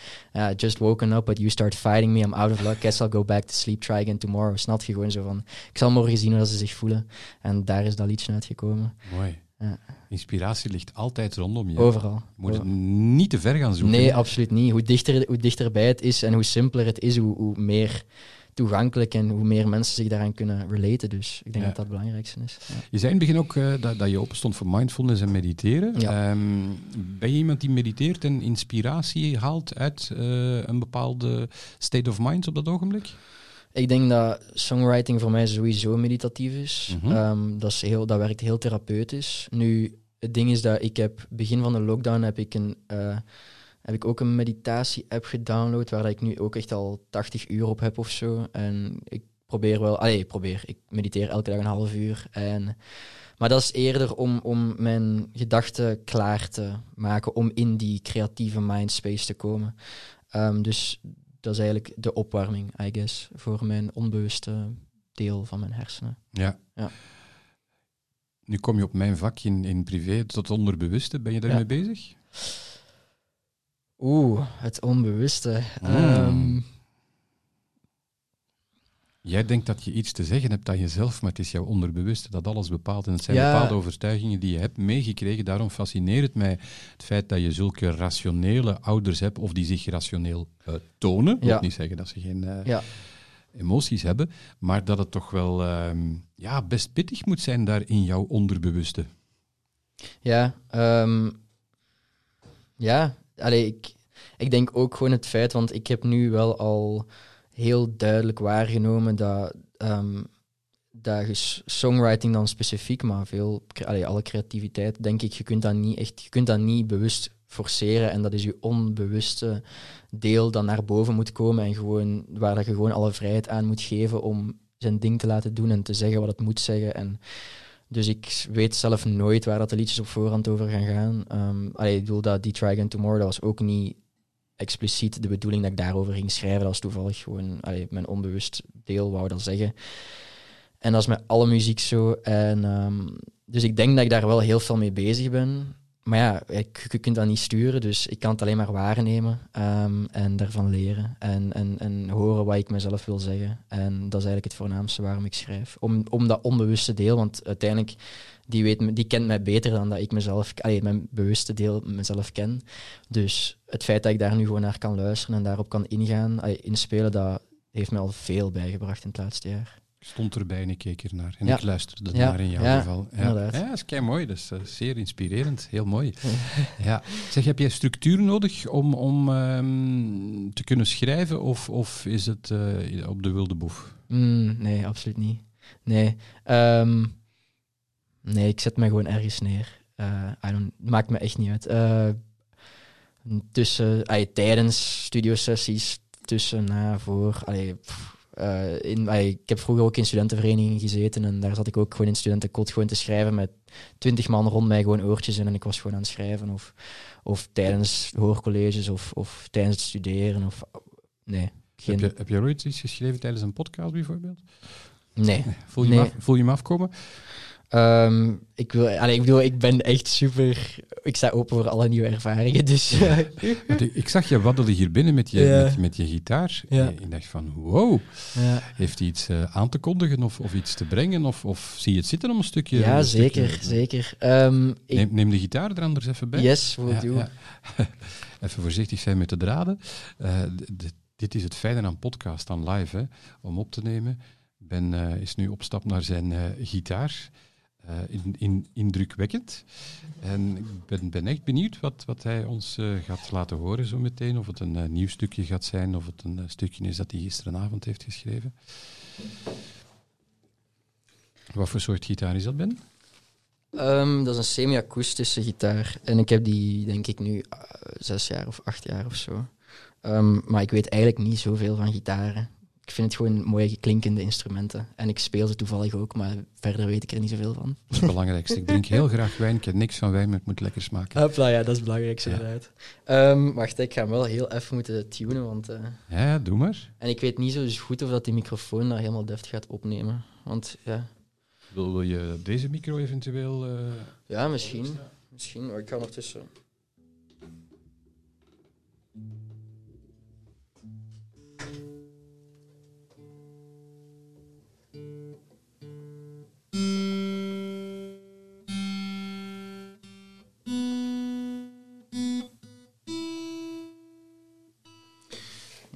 Just woken up, but you start fighting me, I'm out of luck, guess I'll go back to sleep, try again tomorrow. Snap je gewoon zo van, ik zal morgen zien hoe ze zich voelen. En daar is dat liedje uitgekomen. Mooi. Ja. Inspiratie ligt altijd rondom je. Overal. Je moet het niet te ver gaan zoeken. Nee, absoluut niet. Hoe, dichter, hoe dichterbij het is en hoe simpeler het is, hoe, hoe meer toegankelijk en hoe meer mensen zich daaraan kunnen relaten. Dus ik denk Ja. dat dat het belangrijkste is. Ja. Je zei in het begin ook eh, dat, dat je open stond voor mindfulness en mediteren. Ja. Ehm, ben je iemand die mediteert en inspiratie haalt uit eh, een bepaalde state of mind op dat ogenblik? Ik denk dat songwriting voor mij sowieso meditatief is. Mhm. Ehm, dat, is heel, dat werkt heel therapeutisch. Nu, het ding is dat ik heb, begin van de lockdown heb ik, een, eh, heb ik ook een meditatie-app gedownload, waar ik nu ook echt al 80 uur op heb of zo. En ik probeer wel, allee, ik probeer, ik mediteer elke dag een half uur. En, maar dat is eerder om, om mijn gedachten klaar te maken, om in die creatieve mindspace te komen. Ehm, dus dat is eigenlijk de opwarming, I guess, voor mijn onbewuste deel van mijn hersenen. Ja. Ja. Nu kom je op mijn vakje in, in privé, tot onderbewuste. Ben je daarmee Ja. bezig? Oeh, het onbewuste. Mm. Jij denkt dat je iets te zeggen hebt aan jezelf, maar het is jouw onderbewuste dat alles bepaalt. En het zijn Ja. bepaalde overtuigingen die je hebt meegekregen. Daarom fascineert het mij het feit dat je zulke rationele ouders hebt, of die zich rationeel eh, tonen. Ik wil niet zeggen dat ze geen eh, ja. emoties hebben, maar dat het toch wel ehm, ja, best pittig moet zijn daar in jouw onderbewuste. Ja, ehm, ja. Allee, ik, ik denk ook gewoon het feit, want ik heb nu wel al heel duidelijk waargenomen dat, ehm, dat songwriting dan specifiek, maar veel, alle creativiteit, denk ik, je kunt dat niet echt, je kunt dat niet bewust forceren en dat is je onbewuste deel dat naar boven moet komen en gewoon, waar dat je gewoon alle vrijheid aan moet geven om zijn ding te laten doen en te zeggen wat het moet zeggen en dus ik weet zelf nooit waar dat de liedjes op voorhand over gaan gaan. Ehm allee, ik bedoel dat Die Try Again Tomorrow, dat was ook niet expliciet de bedoeling dat ik daarover ging schrijven. Dat was toevallig gewoon mijn onbewust deel, wou dat zeggen. En dat is met alle muziek zo. En, ehm, dus ik denk dat ik daar wel heel veel mee bezig ben. Maar ja, je kunt dat niet sturen, dus ik kan het alleen maar waarnemen ehm, en daarvan leren. En, en, en horen wat ik mezelf wil zeggen. En dat is eigenlijk het voornaamste waarom ik schrijf. Om, om dat onbewuste deel, want uiteindelijk, die, weet, me- die kent mij beter dan dat ik mezelf, allee, mijn bewuste deel mezelf ken. Dus het feit dat ik daar nu gewoon naar kan luisteren en daarop kan ingaan, allee, inspelen, dat heeft mij al veel bijgebracht in het laatste jaar. Ik stond erbij en ik keek ernaar. En Ja. ik luisterde Ja, naar in jouw ja, geval. Ja, inderdaad. ja dat is kei mooi. Dat is eh, zeer inspirerend. Heel mooi. Ja. Zeg, heb jij structuur nodig om, om ehm, te kunnen schrijven? Of, of is het eh, op de wilde boef? Mm, nee, absoluut niet. Nee. Ehm, nee, ik zet me gewoon ergens neer. Eh, I don't, maakt me echt niet uit. Eh, tussen, tijdens studiosessies, tussen, na, voor. Allee, pff, eh, in, ik heb vroeger ook in studentenverenigingen gezeten en daar zat ik ook gewoon in studentenkot gewoon te schrijven met twintig man rond mij gewoon oortjes in en ik was gewoon aan het schrijven. Of, of tijdens hoorcolleges of, of tijdens het studeren. Of, nee, geen, Heb, je, heb je ooit iets geschreven tijdens een podcast bijvoorbeeld? nee. Voel je, Nee. af, voel je hem afkomen? Ehm, ik, wil, allee, ik bedoel, ik ben echt super. Ik sta open voor alle nieuwe ervaringen. Dus Want ik, zag je waddelen hier binnen met je, Ja. met, met je gitaar. Ja. En ik dacht van, wow, ja, heeft hij iets eh, aan te kondigen of, of iets te brengen? Of, of zie je het zitten om een stukje... ja een zeker. stukje- zeker. Ehm, ik, Neem, neem de gitaar er anders even bij. yes, will Ja, do. Even voorzichtig zijn met de draden. Eh, dit is het fijne aan podcast, aan live, hè, om op te nemen. Ben eh, is nu op stap naar zijn eh, gitaar. Eh, in, in, indrukwekkend. En ik ben, ben echt benieuwd wat, wat hij ons eh, gaat laten horen zo meteen. Of het een eh, nieuw stukje gaat zijn, of het een stukje is dat hij gisteravond heeft geschreven. Wat voor soort gitaar is dat, Ben? Ehm, dat is een semi-akoestische gitaar. En ik heb die, denk ik, nu zes jaar of acht jaar of zo. Ehm, maar ik weet eigenlijk niet zoveel van gitaren. Ik vind het gewoon mooie klinkende instrumenten. En ik speel ze toevallig ook, maar verder weet ik er niet zoveel van. Dat is het belangrijkste. Ik drink heel graag wijn. Ik heb niks van wijn, maar het moet lekker smaken. Hopla, ja, dat is het belangrijkste Ja. inderdaad. Ehm, wacht, ik ga hem wel heel even moeten tunen, want... eh, Ja, doe maar. En ik weet niet zo goed of dat die microfoon dat helemaal deft gaat opnemen. Want ja, Wil, wil je deze micro eventueel... eh, ja misschien. Misschien, maar ik ga ondertussen...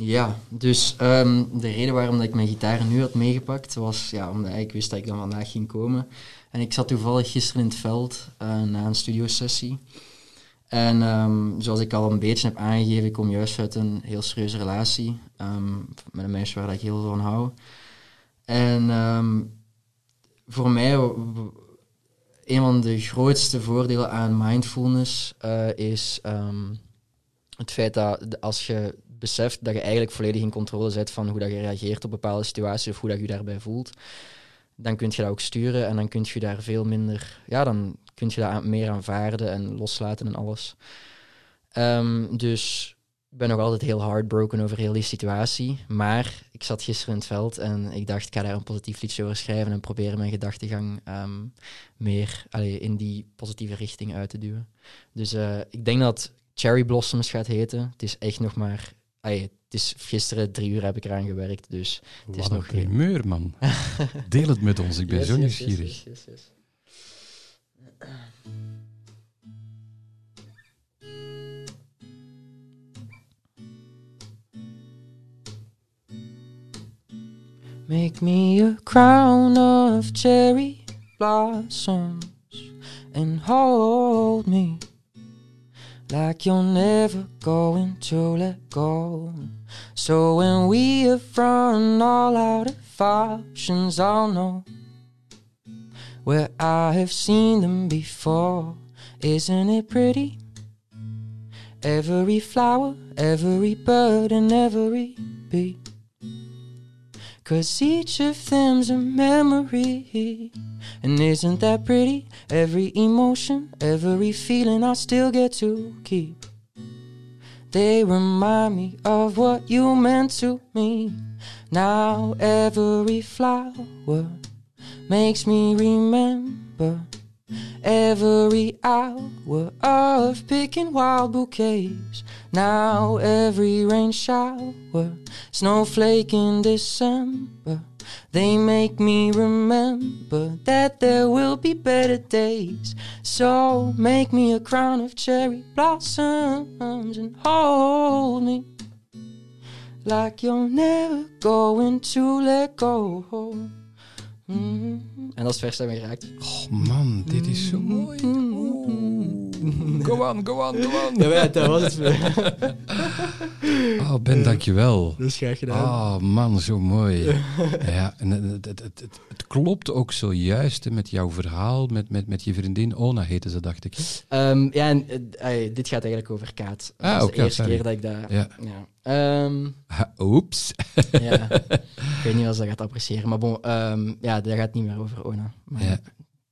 Ja, dus ehm, de reden waarom dat ik mijn gitaar nu had meegepakt was ja, omdat ik wist dat ik dan vandaag ging komen. En ik zat toevallig gisteren in het veld uh, na een studiosessie. En ehm, zoals ik al een beetje heb aangegeven, ik kom juist uit een heel serieuze relatie ehm, met een meisje waar ik heel veel van hou. En voor mij, een van de grootste voordelen aan mindfulness uh, is het feit dat als je beseft dat je eigenlijk volledig in controle zit van hoe dat je reageert op bepaalde situaties of hoe dat je, je daarbij voelt, dan kun je dat ook sturen en dan kun je daar veel minder, ja, dan kun je dat meer aanvaarden en loslaten en alles. Um, dus ik ben nog altijd heel heartbroken over heel die situatie. Maar ik zat gisteren in het veld en ik dacht, ik ga daar een positief liedje over schrijven en proberen mijn gedachtegang um, meer allee, in die positieve richting uit te duwen. Dus uh, ik denk dat Cherry Blossoms gaat heten. Het is echt nog maar Ay, het is gisteren drie uur heb ik eraan gewerkt, dus het is Wat nog een primeur, man. Deel het met ons, ik ben Yes, zo nieuwsgierig. yes, yes. Make me a crown of cherry blossoms and hold me like you're never going to let go. So when we have run all out of options, I'll know where I have seen them before. Isn't it pretty? Every flower, every bird, and every bee. Cause each of them's a memory. And isn't that pretty? Every emotion, every feeling I still get to keep. They remind me of what you meant to me. Now every flower makes me remember every hour of picking wild bouquets. Now every rain shower, snowflake in December. They make me remember that there will be better days. So make me a crown of cherry blossoms and hold me like you're never going to let go. En dat is vers me geraakt. Oh man, dit is zo mooi. Go on, go on, go on. Ja, dat was het. Oh, Ben, dankjewel. Dat is graag gedaan. Oh man, zo mooi. Ja, en het, het, het, het, het klopt ook zojuist met jouw verhaal, met, met, met je vriendin Ona heette ze, dacht ik. Um, ja, en, uh, uh, dit gaat eigenlijk over Kaat. Dat Ah, was oké, de eerste sorry. keer dat ik dat... Ja. Ja. Ehm, Ha, Oeps. ja. ik weet niet of ze dat gaat appreciëren. Maar bon, ehm, ja, dat gaat niet meer over Ona. Maar Ja.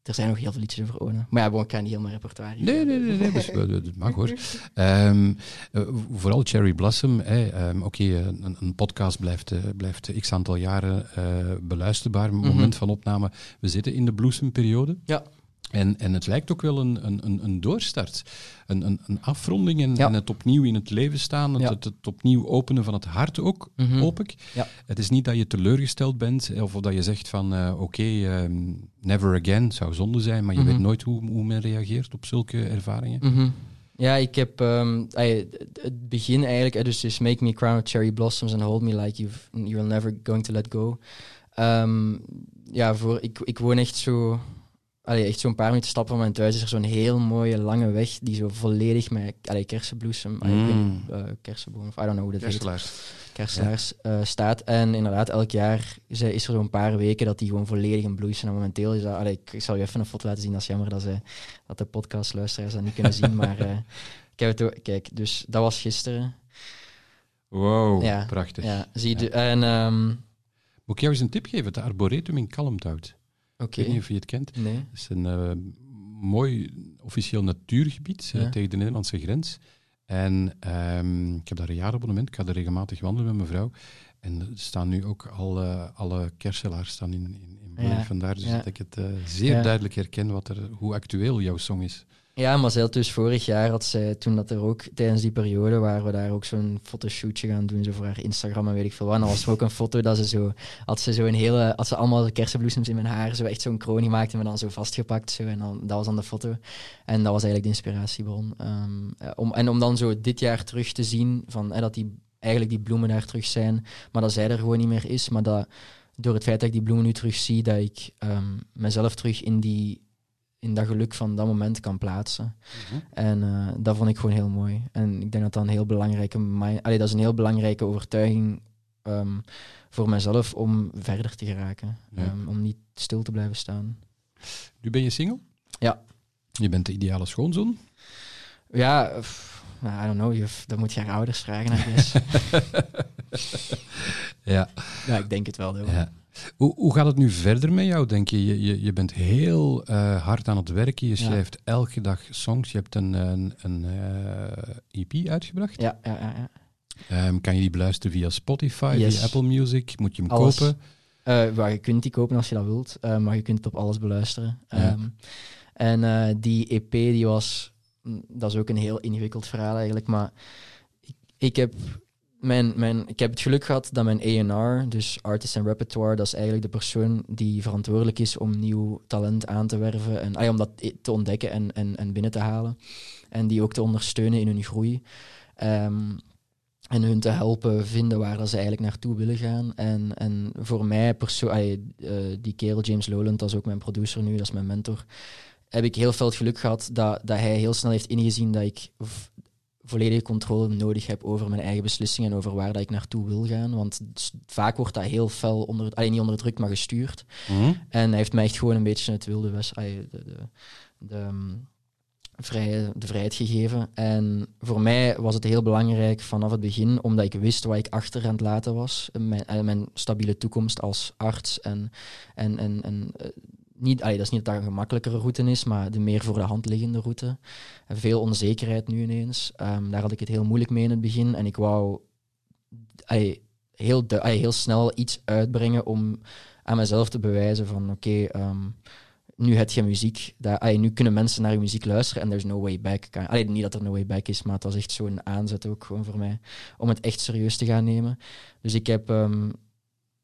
Er zijn nog heel veel liedjes over Ona. Maar ja, bon, ik ga niet heel mijn repertoire hier Nee, nee, nee, is wel- dat mag hoor. Ehm, eh, vooral Cherry Blossom. hè, ehm, Oké, een, een podcast blijft, eh, blijft x aantal jaren eh, beluisterbaar. Moment van opname. We zitten in de bloesemperiode. Ja. En, en het lijkt ook wel een, een, een, doorstart. Een, een, een afronding en, Ja. en het opnieuw in het leven staan. Het, Ja. het, het opnieuw openen van het hart ook, Mhm. hoop ik. Ja. Het is niet dat je teleurgesteld bent of dat je zegt van eh, oké, ehm, never again, zou zonde zijn, maar je Mhm. weet nooit hoe, hoe men reageert op zulke ervaringen. Mhm. Ja, ik heb ey, het- begin eigenlijk, eh, dus, dus Make Me Crown of Cherry Blossoms and Hold Me Like you've, You're Never Going to Let Go. Ehm, ja, voor, ik, ik woon echt zo, allee, echt zo'n paar minuten stappen van mijn thuis is er zo'n heel mooie lange weg die zo volledig met allee, kersenbloesem, allee, ik weet Mm. eh, kersenboom of I don't know hoe dat heet Kerselaars. kerselaars eh, staat. En inderdaad, elk jaar is er zo'n paar weken dat die gewoon volledig in bloei zijn. En momenteel is dat... Allee, ik, ik zal je even een foto laten zien. Dat is jammer dat, ze, dat de podcastluisteraars dat niet kunnen zien. Maar eh, ik heb het. Kijk, dus dat was gisteren. Wow, Ja, prachtig. Ja, zie je... En... ehm, Moet ik jou eens een tip geven? Het Arboretum in Kalmthout. Ik weet niet of je het kent. Nee. Het is een eh, mooi officieel natuurgebied eh, Ja. tegen de Nederlandse grens. En ehm, ik heb daar een jaarabonnement. Ik ga er regelmatig wandelen met mijn vrouw. En er staan nu ook al eh, alle kerselaars staan in, in, in. Ja, Vandaar dus dat ik het zeer duidelijk herken wat er, hoe actueel jouw song is. Ja, maar zelfs dus vorig jaar had zij, toen dat er ook, tijdens die periode, waar we daar ook zo'n fotoshootje gaan doen, zo voor haar Instagram en weet ik veel wat. En dan was er ook een foto dat ze zo, had ze zo een hele, had ze allemaal kersenbloesems in mijn haar, zo echt zo'n kroon gemaakt en me dan zo vastgepakt. Zo, en dan, dat was dan de foto. En dat was eigenlijk de inspiratiebron. Ehm, ja, om, en om dan zo dit jaar terug te zien van, eh, dat die eigenlijk die bloemen daar terug zijn, maar dat zij er gewoon niet meer is. Maar dat door het feit dat ik die bloemen nu terug zie, dat ik ehm, mezelf terug in, die, in dat geluk van dat moment kan plaatsen. Mhm. En eh, dat vond ik gewoon heel mooi. En ik denk dat dat een heel belangrijke, allee, dat is een heel belangrijke overtuiging ehm, voor mezelf om verder te geraken. Ja. Ehm, om niet stil te blijven staan. Nu ben je single? Ja. Je bent de ideale schoonzoon? Ja, pff, nou, I don't know, juf, dat moet je haar ouders vragen, I guess. Ja. ja, ik denk het wel. Ja. Hoe, hoe gaat het nu verder met jou, denk je? Je, je, je bent heel eh, hard aan het werken. Je Ja. schrijft elke dag songs. Je hebt een, een, een eh, EP uitgebracht. Ja, ja, ja. ja. Ehm, kan je die beluisteren via Spotify, Yes. via Apple Music? Moet je hem Alles. kopen? Eh, waar je kunt die kopen als je dat wilt, maar je kunt het op alles beluisteren. Ja. Ehm, en die EP die was, mm, dat is ook een heel ingewikkeld verhaal eigenlijk, maar ik, ik, heb, mijn, mijn, ik heb het geluk gehad dat mijn A&R, dus Artist and Repertoire, dat is eigenlijk de persoon die verantwoordelijk is om nieuw talent aan te werven en ah, ja, om dat te ontdekken en, en, en binnen te halen. En die ook te ondersteunen in hun groei. Ehm, en hun te helpen vinden waar ze eigenlijk naartoe willen gaan. En, en voor mij, perso- ay, eh, die kerel James Lowland, dat is ook mijn producer nu, dat is mijn mentor, heb ik heel veel geluk gehad dat, dat hij heel snel heeft ingezien dat ik volledige controle nodig heb over mijn eigen beslissingen en over waar dat ik naartoe wil gaan. Want vaak wordt dat heel fel, onder, allee, niet onderdrukt, maar gestuurd. Mhm. En hij heeft mij echt gewoon een beetje het wilde west, de, de, de, ehm, vrije, de vrijheid gegeven. En voor mij was het heel belangrijk vanaf het begin, omdat ik wist wat ik achter aan het laten was. Mijn, eh, mijn stabiele toekomst als arts. En, en, en, en eh, niet, dat is niet dat dat een gemakkelijkere route is, maar de meer voor de hand liggende route. Veel onzekerheid nu ineens. Ehm, daar had ik het heel moeilijk mee in het begin. En ik wou heel, heel snel iets uitbrengen om aan mezelf te bewijzen van oké, ehm, nu heb je muziek, nu kunnen mensen naar je muziek luisteren en there's no way back. Kan- niet dat er no way back is, maar het was echt zo'n aanzet ook gewoon voor mij om het echt serieus te gaan nemen. Dus ik heb ehm,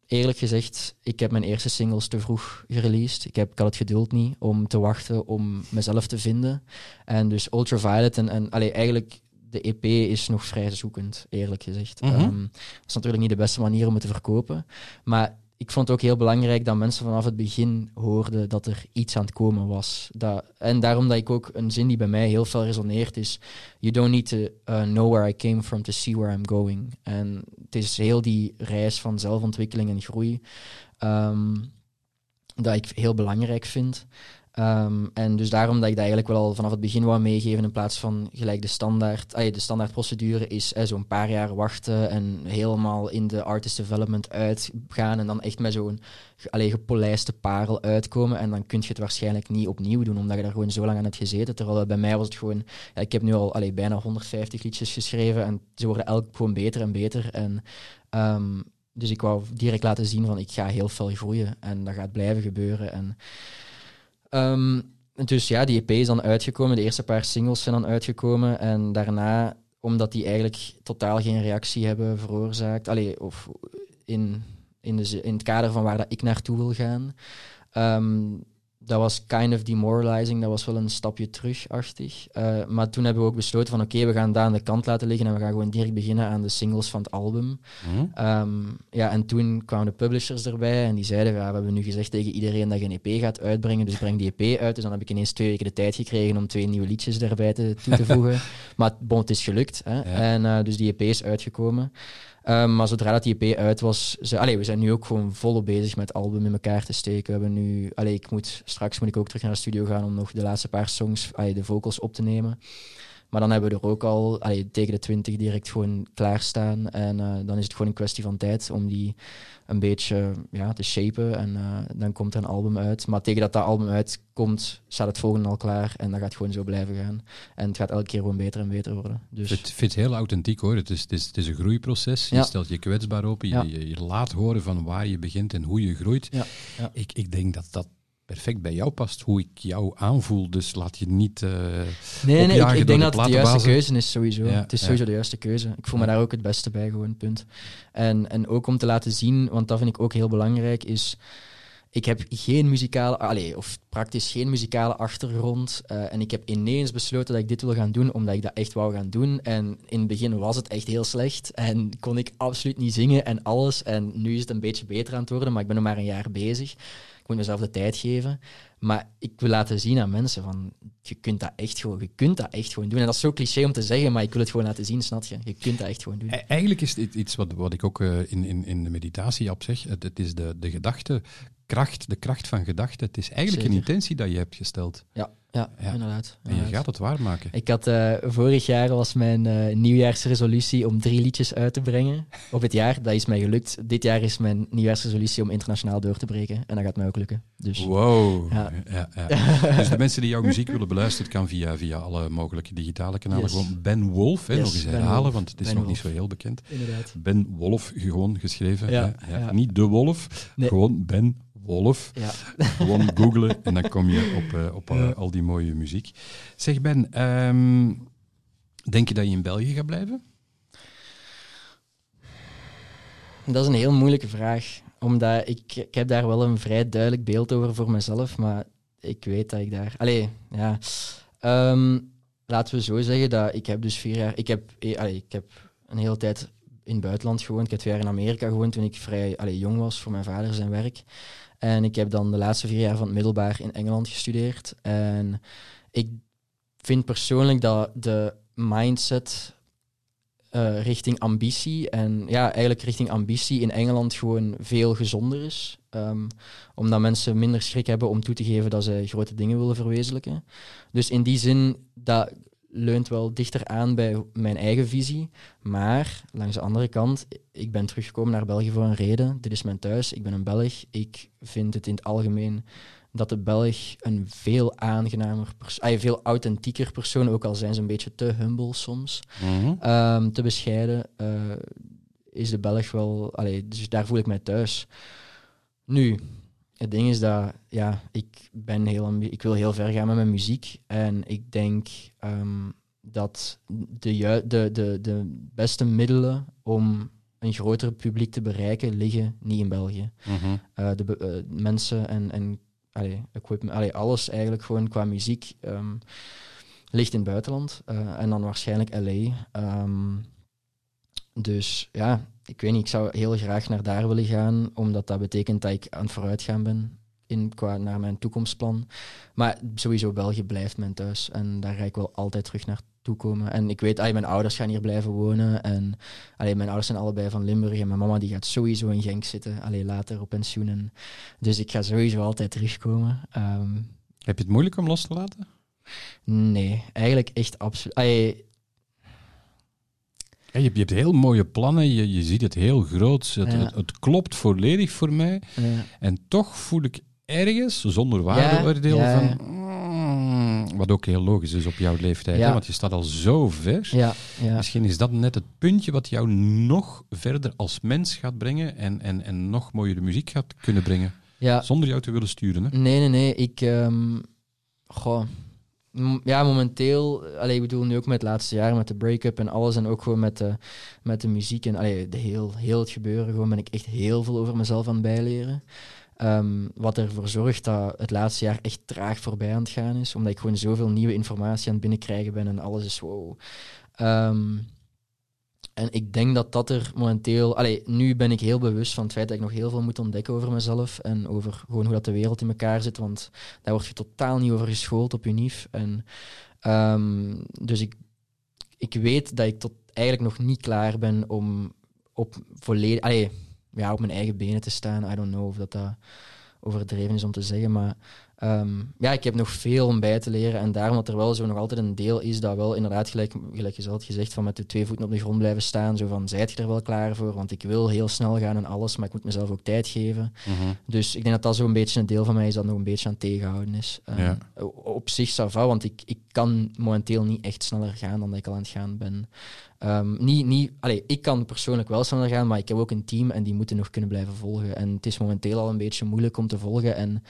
eerlijk gezegd, ik heb mijn eerste singles te vroeg gereleased. Ik, heb, ik had het geduld niet om te wachten om mezelf te vinden. En dus Ultraviolet en, en allee, eigenlijk de EP is nog vrij zoekend, eerlijk gezegd. Mhm. Ehm, dat is natuurlijk niet de beste manier om het te verkopen. Maar ik vond het ook heel belangrijk dat mensen vanaf het begin hoorden dat er iets aan het komen was. Dat, en daarom dat ik ook een zin die bij mij heel veel resoneert is: You don't need to uh, know where I came from to see where I'm going. En het is heel die reis van zelfontwikkeling en groei ehm, dat ik heel belangrijk vind. Ehm, en dus daarom dat ik dat eigenlijk wel al vanaf het begin wou meegeven in plaats van gelijk de standaard. ah de standaardprocedure is eh, zo'n paar jaar wachten en helemaal in de artist development uitgaan en dan echt met zo'n ge- allee, gepolijste parel uitkomen. En dan kun je het waarschijnlijk niet opnieuw doen, omdat je daar gewoon zo lang aan hebt gezeten. Terwijl bij mij was het gewoon... Ik heb nu al allee, bijna 150 liedjes geschreven en ze worden elk gewoon beter en beter. En, ehm, dus ik wou direct laten zien van ik ga heel veel groeien en dat gaat blijven gebeuren. En, ehm, dus ja, die EP is dan uitgekomen. De eerste paar singles zijn dan uitgekomen. En daarna, omdat die eigenlijk totaal geen reactie hebben veroorzaakt, allee, of in, in, de, in het kader van waar dat ik naartoe wil gaan, ehm, dat was kind of demoralizing. Dat was wel een stapje terugachtig. Eh, maar toen hebben we ook besloten van oké, we gaan dat aan de kant laten liggen en we gaan gewoon direct beginnen aan de singles van het album. Mhm. Ehm, ja, en toen kwamen de publishers erbij en die zeiden, ja, we hebben nu gezegd tegen iedereen dat je een EP gaat uitbrengen, dus breng die EP uit. Dus dan heb ik ineens twee weken de tijd gekregen om twee nieuwe liedjes daarbij te, toe te voegen. maar bon, het is gelukt. Hè? En eh, dus die EP is uitgekomen. Ehm, maar zodra dat die EP uit was, ze, allee, we zijn nu ook gewoon volop bezig met album in elkaar te steken. We hebben nu, allee, ik moet, straks moet ik ook terug naar de studio gaan om nog de laatste paar songs, allee, de vocals op te nemen. Maar dan hebben we er ook al allee, tegen de 20 direct gewoon klaarstaan. En eh, dan is het gewoon een kwestie van tijd om die een beetje ja, te shapen. En eh, dan komt er een album uit. Maar tegen dat dat album uitkomt, staat het volgende al klaar. En dat gaat gewoon zo blijven gaan. En het gaat elke keer gewoon beter en beter worden. Dus Ik vind het heel authentiek hoor. Het is, het is, het is een groeiproces. Je Ja. stelt je kwetsbaar open. Je, Ja. je, je laat horen van waar je begint en hoe je groeit. Ja, ja. Ik, ik denk dat dat perfect bij jou past, hoe ik jou aanvoel. Dus laat je niet. eh, Nee, nee, ik, denk de dat het de juiste keuze is sowieso. Ja, het is ja. sowieso de juiste keuze. Ik voel me daar ook het beste bij, gewoon, punt. En, en ook om te laten zien, want dat vind ik ook heel belangrijk, is... ik heb geen muzikale, allee, of praktisch geen muzikale achtergrond. eh, en ik heb ineens besloten dat ik dit wil gaan doen, omdat ik dat echt wou gaan doen. En in het begin was het echt heel slecht en kon ik absoluut niet zingen en alles. En nu is het een beetje beter aan het worden, maar ik ben nog maar een jaar bezig. Ik moet mezelf de tijd geven. Maar ik wil laten zien aan mensen van, je kunt dat echt gewoon, je kunt dat echt gewoon doen. En dat is zo cliché om te zeggen, maar ik wil het gewoon laten zien, snap je? Je kunt dat echt gewoon doen. E- Eigenlijk is dit iets wat, wat ik ook eh, in, in, in de meditatie op zeg. Het, het is de, de gedachtekracht, de kracht van gedachte. Het is eigenlijk een intentie dat je hebt gesteld. Ja, ja, Ja. inderdaad. En je gaat het waarmaken. Ik had eh, vorig jaar was mijn eh, nieuwjaarsresolutie om drie liedjes uit te brengen op het jaar. Dat is mij gelukt. Dit jaar is mijn nieuwjaarsresolutie om internationaal door te breken. En dat gaat mij ook lukken. Dus Wow. Ja. Ja. Ja, Dus de mensen die jouw muziek willen beluisteren, kan via, via alle mogelijke digitale kanalen Yes. gewoon Ben Wolf, hè, Yes, nog eens Ben herhalen, Wolf. want het is Ben nog Wolf. niet zo heel bekend. inderdaad. Ben Wolf, gewoon geschreven. Ja. Niet de Wolf, Nee. gewoon Ben Wolf. Ja. Gewoon googlen en dan kom je op, eh, op eh, al die mooie muziek. Zeg Ben, ehm, denk je dat je in België gaat blijven? Dat is een heel moeilijke vraag. Omdat ik, ik heb daar wel een vrij duidelijk beeld over voor mezelf. Maar ik weet dat ik daar... Allee, ja. Ehm, laten we zo zeggen dat ik heb dus vier jaar... Ik heb, eh, allee, ik heb een hele tijd in het buitenland gewoond. Ik heb twee jaar in Amerika gewoond toen ik vrij allee, jong was voor mijn vader zijn werk. En ik heb dan de laatste vier jaar van het middelbaar in Engeland gestudeerd. En ik vind persoonlijk dat de mindset eh, richting ambitie en ja, eigenlijk richting ambitie in Engeland gewoon veel gezonder is. Ehm, omdat mensen minder schrik hebben om toe te geven dat ze grote dingen willen verwezenlijken. Dus in die zin, dat leunt wel dichter aan bij mijn eigen visie. Maar langs de andere kant, ik ben teruggekomen naar België voor een reden. Dit is mijn thuis, ik ben een Belg. Ik vind het in het algemeen dat de Belg een veel aangenamer, ah, veel authentieker persoon, ook al zijn ze een beetje te humble soms, Ehm, te bescheiden, eh, is de Belg wel... Allee, dus daar voel ik mij thuis. Nu, het ding is dat ja, ik, ben heel ik wil heel ver gaan met mijn muziek. En ik denk ehm, dat de, de, de, de beste middelen om een groter publiek te bereiken liggen niet in België. Mhm. Eh, de eh, mensen en, en allee, equipment, allee, alles eigenlijk gewoon qua muziek ehm, ligt in het buitenland. Eh, en dan waarschijnlijk LA. Ehm, dus ja, ik weet niet, ik zou heel graag naar daar willen gaan, omdat dat betekent dat ik aan het vooruitgaan ben in, qua, naar mijn toekomstplan. Maar sowieso België blijft mijn thuis en daar ga ik wel altijd terug naartoe komen. En ik weet, allee, mijn ouders gaan hier blijven wonen en allee, mijn ouders zijn allebei van Limburg en mijn mama die gaat sowieso in Genk zitten, allee, later op pensioen. En, dus ik ga sowieso altijd terugkomen. Ehm, Heb je het moeilijk om los te laten? nee, eigenlijk echt absoluut. Ja, je, hebt, je hebt heel mooie plannen, je, je ziet het heel groot, het, Ja. het, het klopt volledig voor mij. En toch voel ik ergens, zonder waardeoordeel, van... mm, wat ook heel logisch is op jouw leeftijd, hè, want je staat al zo ver. Misschien is dat net het puntje wat jou nog verder als mens gaat brengen en, en, en nog mooiere muziek gaat kunnen brengen, zonder jou te willen sturen. Hè? Nee, nee, nee. Ik, ehm, goh, ja, momenteel, allee, ik bedoel nu ook met het laatste jaar, met de break-up en alles, en ook gewoon met de, met de muziek en allee, de heel, heel het gebeuren, gewoon ben ik echt heel veel over mezelf aan het bijleren. Ehm, wat ervoor zorgt dat het laatste jaar echt traag voorbij aan het gaan is, omdat ik gewoon zoveel nieuwe informatie aan het binnenkrijgen ben en alles is wow. Ehm, en ik denk dat dat er momenteel... Allee, nu ben ik heel bewust van het feit dat ik nog heel veel moet ontdekken over mezelf en over gewoon hoe dat de wereld in elkaar zit, want daar word je totaal niet over geschoold op UNIF. En, ehm, dus ik, ik weet dat ik tot eigenlijk nog niet klaar ben om op, volledig, allee, ja, op mijn eigen benen te staan. I don't know of dat, dat overdreven is om te zeggen, maar ehm, ja, ik heb nog veel om bij te leren. En daarom dat er wel zo nog altijd een deel is dat wel inderdaad, gelijk, gelijk je gezegd, van met de twee voeten op de grond blijven staan. Zo van, zijt je er wel klaar voor? Want ik wil heel snel gaan en alles, maar ik moet mezelf ook tijd geven. Dus ik denk dat dat zo'n beetje een deel van mij is dat nog een beetje aan het tegenhouden is. Ehm, Ja. Op zich, ça va, want ik, ik kan momenteel niet echt sneller gaan dan dat ik al aan het gaan ben. Ehm, niet, niet, allee, ik kan persoonlijk wel sneller gaan, maar ik heb ook een team en die moeten nog kunnen blijven volgen. En het is momenteel al een beetje moeilijk om te volgen. En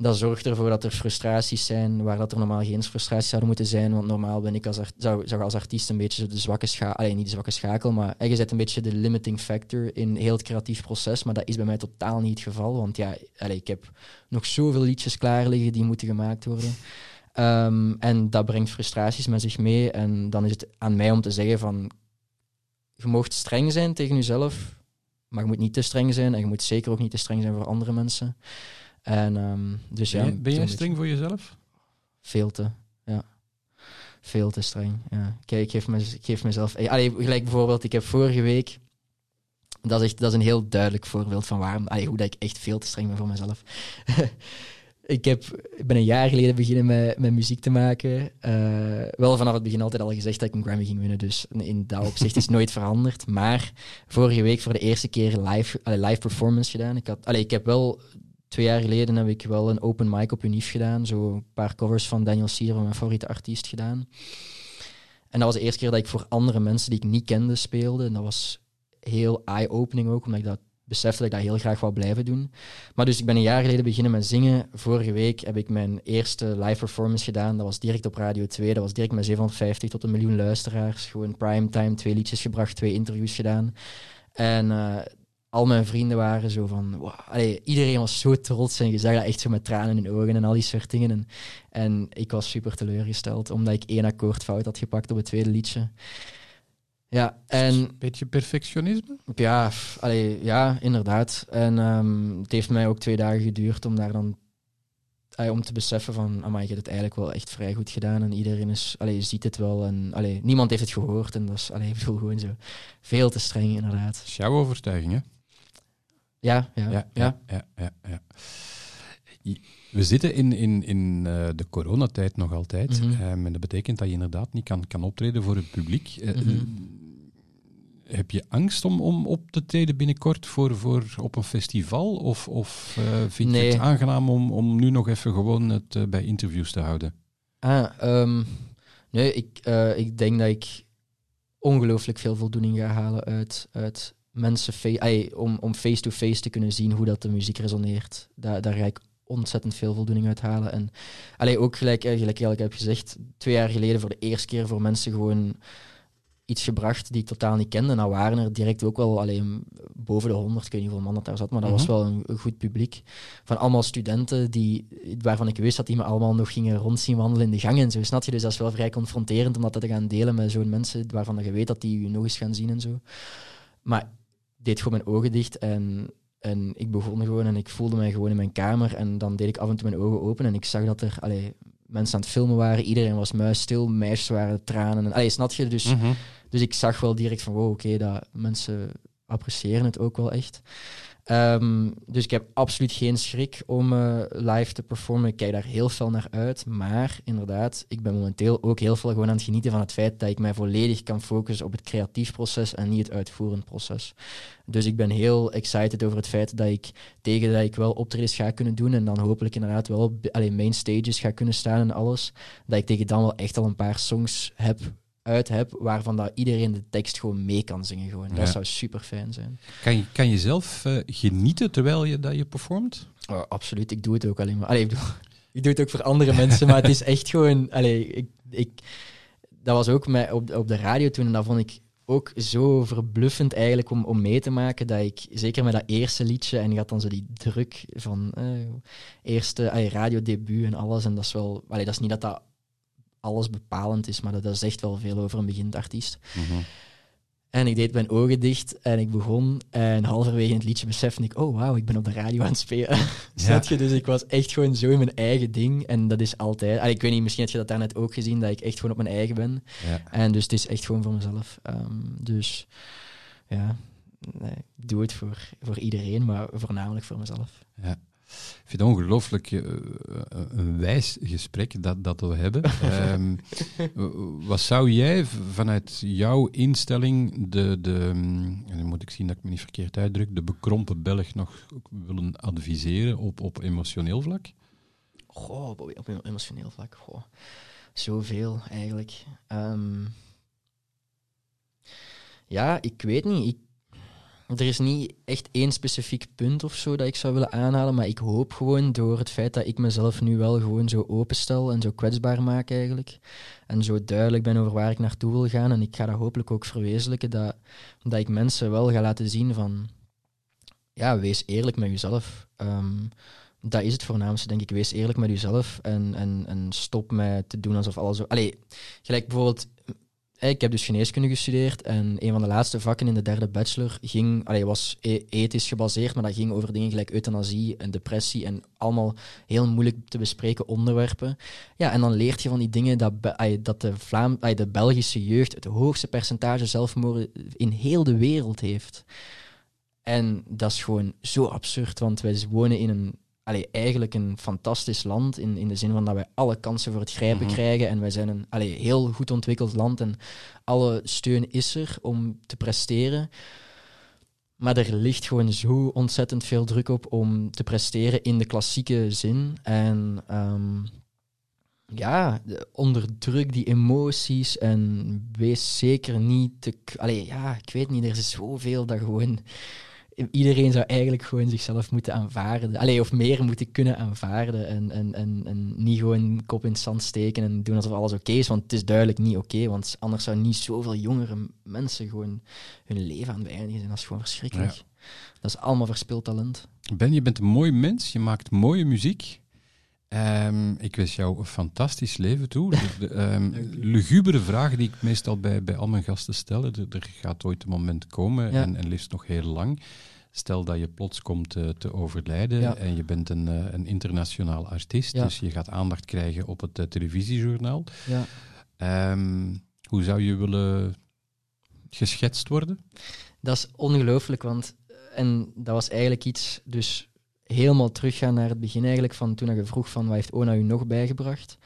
dat zorgt ervoor dat er frustraties zijn waar dat er normaal geen frustraties zouden moeten zijn. Want normaal ben ik als, zou, zou als artiest een beetje de zwakke schakel, alleen niet de zwakke schakel, maar eh, je zet een beetje de limiting factor in heel het creatief proces. Maar dat is bij mij totaal niet het geval. Want ja, allee, ik heb nog zoveel liedjes klaar liggen die moeten gemaakt worden. Ehm, en dat brengt frustraties met zich mee. En dan is het aan mij om te zeggen van... Je mag streng zijn tegen jezelf, maar je moet niet te streng zijn. En je moet zeker ook niet te streng zijn voor andere mensen. En, ehm, dus ben, je- ben zo'n streng voor jezelf? Veel te, ja. Veel te streng, ja. Kijk, ik geef, me, ik geef mezelf... Allee, gelijk bijvoorbeeld, ik heb vorige week... Dat is, echt, dat is een heel duidelijk voorbeeld van waarom, allee, hoe dat ik echt veel te streng ben voor mezelf. ik, heb, ik ben een jaar geleden beginnen met, met muziek te maken. Eh, wel vanaf het begin altijd al gezegd dat ik een Grammy ging winnen, dus in dat opzicht is nooit veranderd. Maar vorige week voor de eerste keer live, allee, live performance gedaan. Ik, had, allee, ik heb wel twee jaar geleden heb ik wel een open mic op Unif gedaan. Zo een paar covers van Daniel Sier, van mijn favoriete artiest, gedaan. En dat was de eerste keer dat ik voor andere mensen die ik niet kende speelde. En dat was heel eye-opening ook, omdat ik dat besefte dat ik dat heel graag wou blijven doen. Maar dus ik ben een jaar geleden beginnen met zingen. Vorige week heb ik mijn eerste live performance gedaan. Dat was direct op Radio 2. Dat was direct met 750 tot een miljoen luisteraars. Gewoon primetime, twee liedjes gebracht, twee interviews gedaan. En eh, al mijn vrienden waren zo van... Wow, allee, iedereen was zo trots en je zag dat echt zo met tranen in de ogen en al die soort dingen. En, en ik was super teleurgesteld, omdat ik één akkoord fout had gepakt op het tweede liedje. Ja, en Beetje perfectionisme? ja, f- allee, ja, inderdaad. En ehm, het heeft mij ook twee dagen geduurd om daar dan allee, om te beseffen van, amai, je hebt het eigenlijk wel echt vrij goed gedaan en iedereen is, allee, ziet het wel en allee, niemand heeft het gehoord en dat is, allee, ik bedoel gewoon zo veel te streng inderdaad. Dat is jouw overtuiging, hè? Ja, ja, ja. ja, ja, ja, ja. I- We zitten in, in, in eh, de coronatijd nog altijd. Mhm. Ehm, en dat betekent dat je inderdaad niet kan, kan optreden voor het publiek. Eh, Mhm. Heb je angst om, om op te treden binnenkort voor, voor op een festival? Of, of eh, vind je het aangenaam om, om nu nog even gewoon het eh, bij interviews te houden? Ah, ehm, nee, ik, eh, ik denk dat ik ongelooflijk veel voldoening ga halen uit, uit mensen ai, om, om face-to-face te kunnen zien hoe dat de muziek resoneert. Daar, daar ga ik ontzettend veel voldoening uit halen. En allee, ook gelijk, eh, gelijk ik heb gezegd, twee jaar geleden voor de eerste keer voor mensen gewoon iets gebracht die ik totaal niet kende. Nou waren er direct ook wel alleen boven de honderd, ik weet niet hoeveel man dat daar zat, maar dat was Mhm. wel een, een goed publiek. Van allemaal studenten die, waarvan ik wist dat die me allemaal nog gingen rondzien wandelen in de gang en zo, snap je? Dus dat is wel vrij confronterend om dat te gaan delen met zo'n mensen waarvan je weet dat die je nog eens gaan zien en zo. Maar deed gewoon mijn ogen dicht en, en ik begon gewoon en ik voelde mij gewoon in mijn kamer en dan deed ik af en toe mijn ogen open en ik zag dat er allee, mensen aan het filmen waren, iedereen was muisstil, meisjes waren tranen. En, allee, snap je? Dus dus ik zag wel direct van, wow, oké, dat mensen appreciëren het ook wel echt. Ehm, dus ik heb absoluut geen schrik om eh, live te performen. Ik kijk daar heel fel naar uit. Maar inderdaad, ik ben momenteel ook heel veel gewoon aan het genieten van het feit dat ik mij volledig kan focussen op het creatief proces en niet het uitvoerend proces. Dus ik ben heel excited over het feit dat ik tegen dat ik wel optredens ga kunnen doen en dan hopelijk inderdaad wel alleen main stages ga kunnen staan en alles. Dat ik tegen dan wel echt al een paar songs heb uit heb, waarvan dat iedereen de tekst gewoon mee kan zingen. Gewoon. Ja. Dat zou super fijn zijn. Kan je, kan je zelf eh, genieten terwijl je dat je performt? Oh, absoluut, ik doe het ook alleen maar. Allee, ik, bedoel, ik doe het ook voor andere mensen, maar het is echt gewoon. Allee, ik, ik, dat was ook met, op, de- op de radio toen en dat vond ik ook zo verbluffend eigenlijk om, om mee te maken dat ik, zeker met dat eerste liedje, en je had dan zo die druk van eh, eerste allee, radiodebuut en alles, en dat is wel, allee, dat is niet dat dat alles bepalend is, maar dat, dat zegt wel veel over een beginnend artiest. En ik deed mijn ogen dicht en ik begon. En halverwege het liedje besefte ik, oh wauw, ik ben op de radio aan het spelen. Snap je? Dus ik was echt gewoon zo in mijn eigen ding. En dat is altijd... Allee, ik weet niet, misschien heb je dat daarnet ook gezien, dat ik echt gewoon op mijn eigen ben. Ja. En dus het is echt gewoon voor mezelf. Ehm, dus ja, nee, ik doe het voor, voor iedereen, maar voornamelijk voor mezelf. Ja. Ik vind het ongelooflijk eh, een wijs gesprek dat, dat we hebben. Ehm, wat zou jij vanuit jouw instelling de, de mm, en dan moet ik zien dat ik me niet verkeerd uitdruk, de bekrompen Belg nog willen adviseren op, op emotioneel vlak? Goh, op, emotioneel vlak, goh. Zoveel eigenlijk. Ehm, ja, ik weet niet. Ik, er is niet echt één specifiek punt of zo dat ik zou willen aanhalen, maar ik hoop gewoon door het feit dat ik mezelf nu wel gewoon zo openstel en zo kwetsbaar maak eigenlijk, en zo duidelijk ben over waar ik naartoe wil gaan, en ik ga dat hopelijk ook verwezenlijken, dat, dat ik mensen wel ga laten zien van, ja, wees eerlijk met jezelf. Ehm, dat is het voornaamste, denk ik. Wees eerlijk met jezelf en, en, en stop met te doen alsof alles zo... Allee, gelijk bijvoorbeeld ik heb dus geneeskunde gestudeerd en een van de laatste vakken in de derde bachelor ging, allee, was e- ethisch gebaseerd, maar dat ging over dingen gelijk euthanasie en depressie en allemaal heel moeilijk te bespreken onderwerpen. Ja, en dan leert je van die dingen dat, dat de, Vlaam, de Belgische jeugd het hoogste percentage zelfmoorden in heel de wereld heeft. En dat is gewoon zo absurd, want wij wonen in een allee, eigenlijk een fantastisch land. In, in de zin van dat wij alle kansen voor het grijpen mhm. krijgen. En wij zijn een allee, heel goed ontwikkeld land. En alle steun is er om te presteren. Maar er ligt gewoon zo ontzettend veel druk op om te presteren in de klassieke zin. En um, ja, onderdruk die emoties en wees zeker niet te. Allee, ja, ik weet niet, er is zoveel dat gewoon iedereen zou eigenlijk gewoon zichzelf moeten aanvaarden. Allee, of meer moeten kunnen aanvaarden. En, en, en, en niet gewoon kop in het zand steken en doen alsof alles oké is. Want het is duidelijk niet oké. want anders zou niet zoveel jongere mensen gewoon hun leven aan het beëindigen zijn. Dat is gewoon verschrikkelijk. Dat is allemaal verspild talent. Ben, je bent een mooi mens. Je maakt mooie muziek. Um, ik wens jou een fantastisch leven toe. De, um, lugubere vragen die ik meestal bij, bij al mijn gasten stel. Er, er gaat ooit een moment komen, en, en liefst nog heel lang. Stel dat je plots komt te, te overlijden en je bent een, uh, een internationaal artiest, dus je gaat aandacht krijgen op het uh, televisiejournaal. Um, hoe zou je willen geschetst worden? Dat is ongelooflijk, want en dat was eigenlijk iets, dus helemaal teruggaan naar het begin eigenlijk, van toen je vroeg van wat heeft Ona u nog bijgebracht.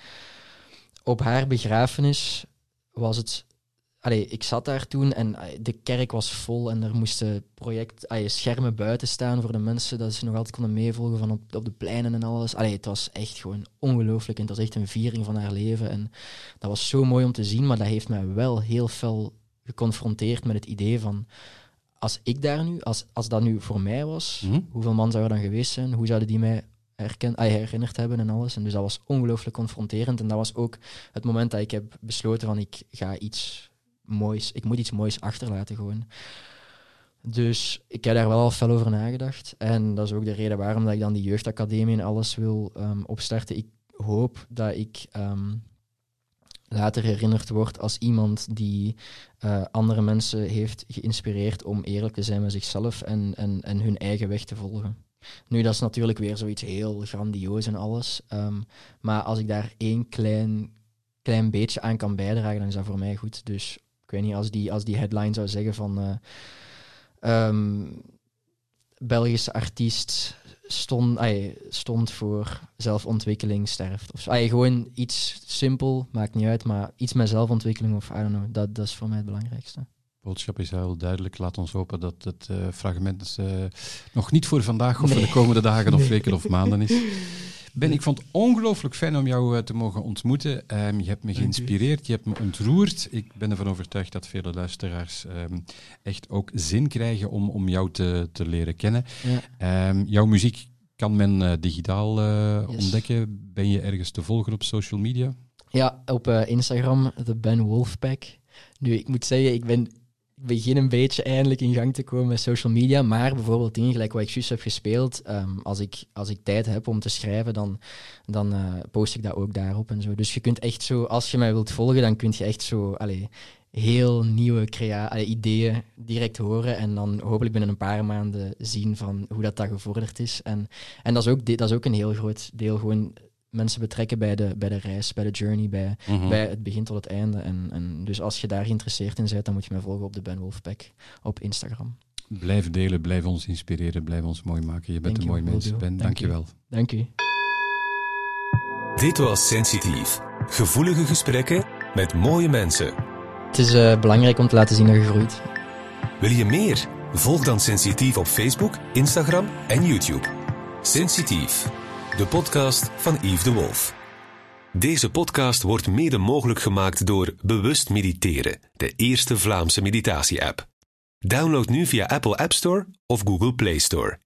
Op haar begrafenis was het... Allee, ik zat daar toen en de kerk was vol en er moesten project, allee, schermen buiten staan voor de mensen, dat ze nog altijd konden meevolgen van op, op de pleinen en alles. Allee, het was echt gewoon ongelooflijk en het was echt een viering van haar leven. En dat was zo mooi om te zien, maar dat heeft mij wel heel fel geconfronteerd met het idee van als ik daar nu, als, als dat nu voor mij was, mhm. hoeveel man zou er dan geweest zijn? Hoe zouden die mij herken, ah, herinnerd hebben en alles? En dus dat was ongelooflijk confronterend. En dat was ook het moment dat ik heb besloten van ik ga iets moois, ik moet iets moois achterlaten gewoon. Dus ik heb daar wel al fel over nagedacht. En dat is ook de reden waarom dat ik dan die jeugdacademie en alles wil um, opstarten. Ik hoop dat ik ehm, later herinnerd wordt als iemand die uh, andere mensen heeft geïnspireerd om eerlijk te zijn met zichzelf en, en, en hun eigen weg te volgen. Nu, dat is natuurlijk weer zoiets heel grandioos en alles. Um, maar als ik daar één klein, klein beetje aan kan bijdragen, dan is dat voor mij goed. Dus ik weet niet, als die, als die headline zou zeggen van uh, Belgische artiest stond, ay, stond voor zelfontwikkeling sterft. Of, ay, gewoon iets simpel, maakt niet uit, maar iets met zelfontwikkeling of I don't know, dat, dat is voor mij het belangrijkste. boodschap is heel duidelijk. Laat ons hopen dat het uh, fragment uh, nog niet voor vandaag of voor de komende dagen of weken of maanden is. Ben, ik vond het ongelooflijk fijn om jou uh, te mogen ontmoeten. Um, je hebt me geïnspireerd, je hebt me ontroerd. Ik ben ervan overtuigd dat vele luisteraars um, echt ook zin krijgen om, om jou te, te leren kennen. Ja. Um, jouw muziek kan men uh, digitaal uh, yes. ontdekken. Ben je ergens te volgen op social media? Ja, op Instagram, de Ben Wolfpack. Nu, ik moet zeggen, ik ben begin een beetje eindelijk in gang te komen met social media. Maar bijvoorbeeld dingen gelijk wat ik juist heb gespeeld, um, als, ik, als ik tijd heb om te schrijven, dan, dan uh, post ik dat ook daarop en zo. Dus je kunt echt zo, als je mij wilt volgen, dan kun je echt zo allee, heel nieuwe crea ideeën direct horen. En dan hopelijk binnen een paar maanden zien van hoe dat, dat gevorderd is. En, en dat, is ook, dat is ook een heel groot deel gewoon mensen betrekken bij de, bij de reis, bij de journey, bij, mhm. bij het begin tot het einde. En, en dus als je daar geïnteresseerd in bent, dan moet je mij volgen op de Ben Wolfpack op Instagram. Blijf delen, blijf ons inspireren, blijf ons mooi maken. Je bent een mooi mens, Ben. Dank je wel. Dank u. Dit was Sensitief. Gevoelige gesprekken met mooie mensen. Het is uh, belangrijk om te laten zien dat je groeit. Wil je meer? Volg dan Sensitief op Facebook, Instagram en YouTube. Sensitief de podcast van Yves de Wolf. Deze podcast wordt mede mogelijk gemaakt door Bewust Mediteren, de eerste Vlaamse meditatie-app. Download nu via Apple App Store of Google Play Store.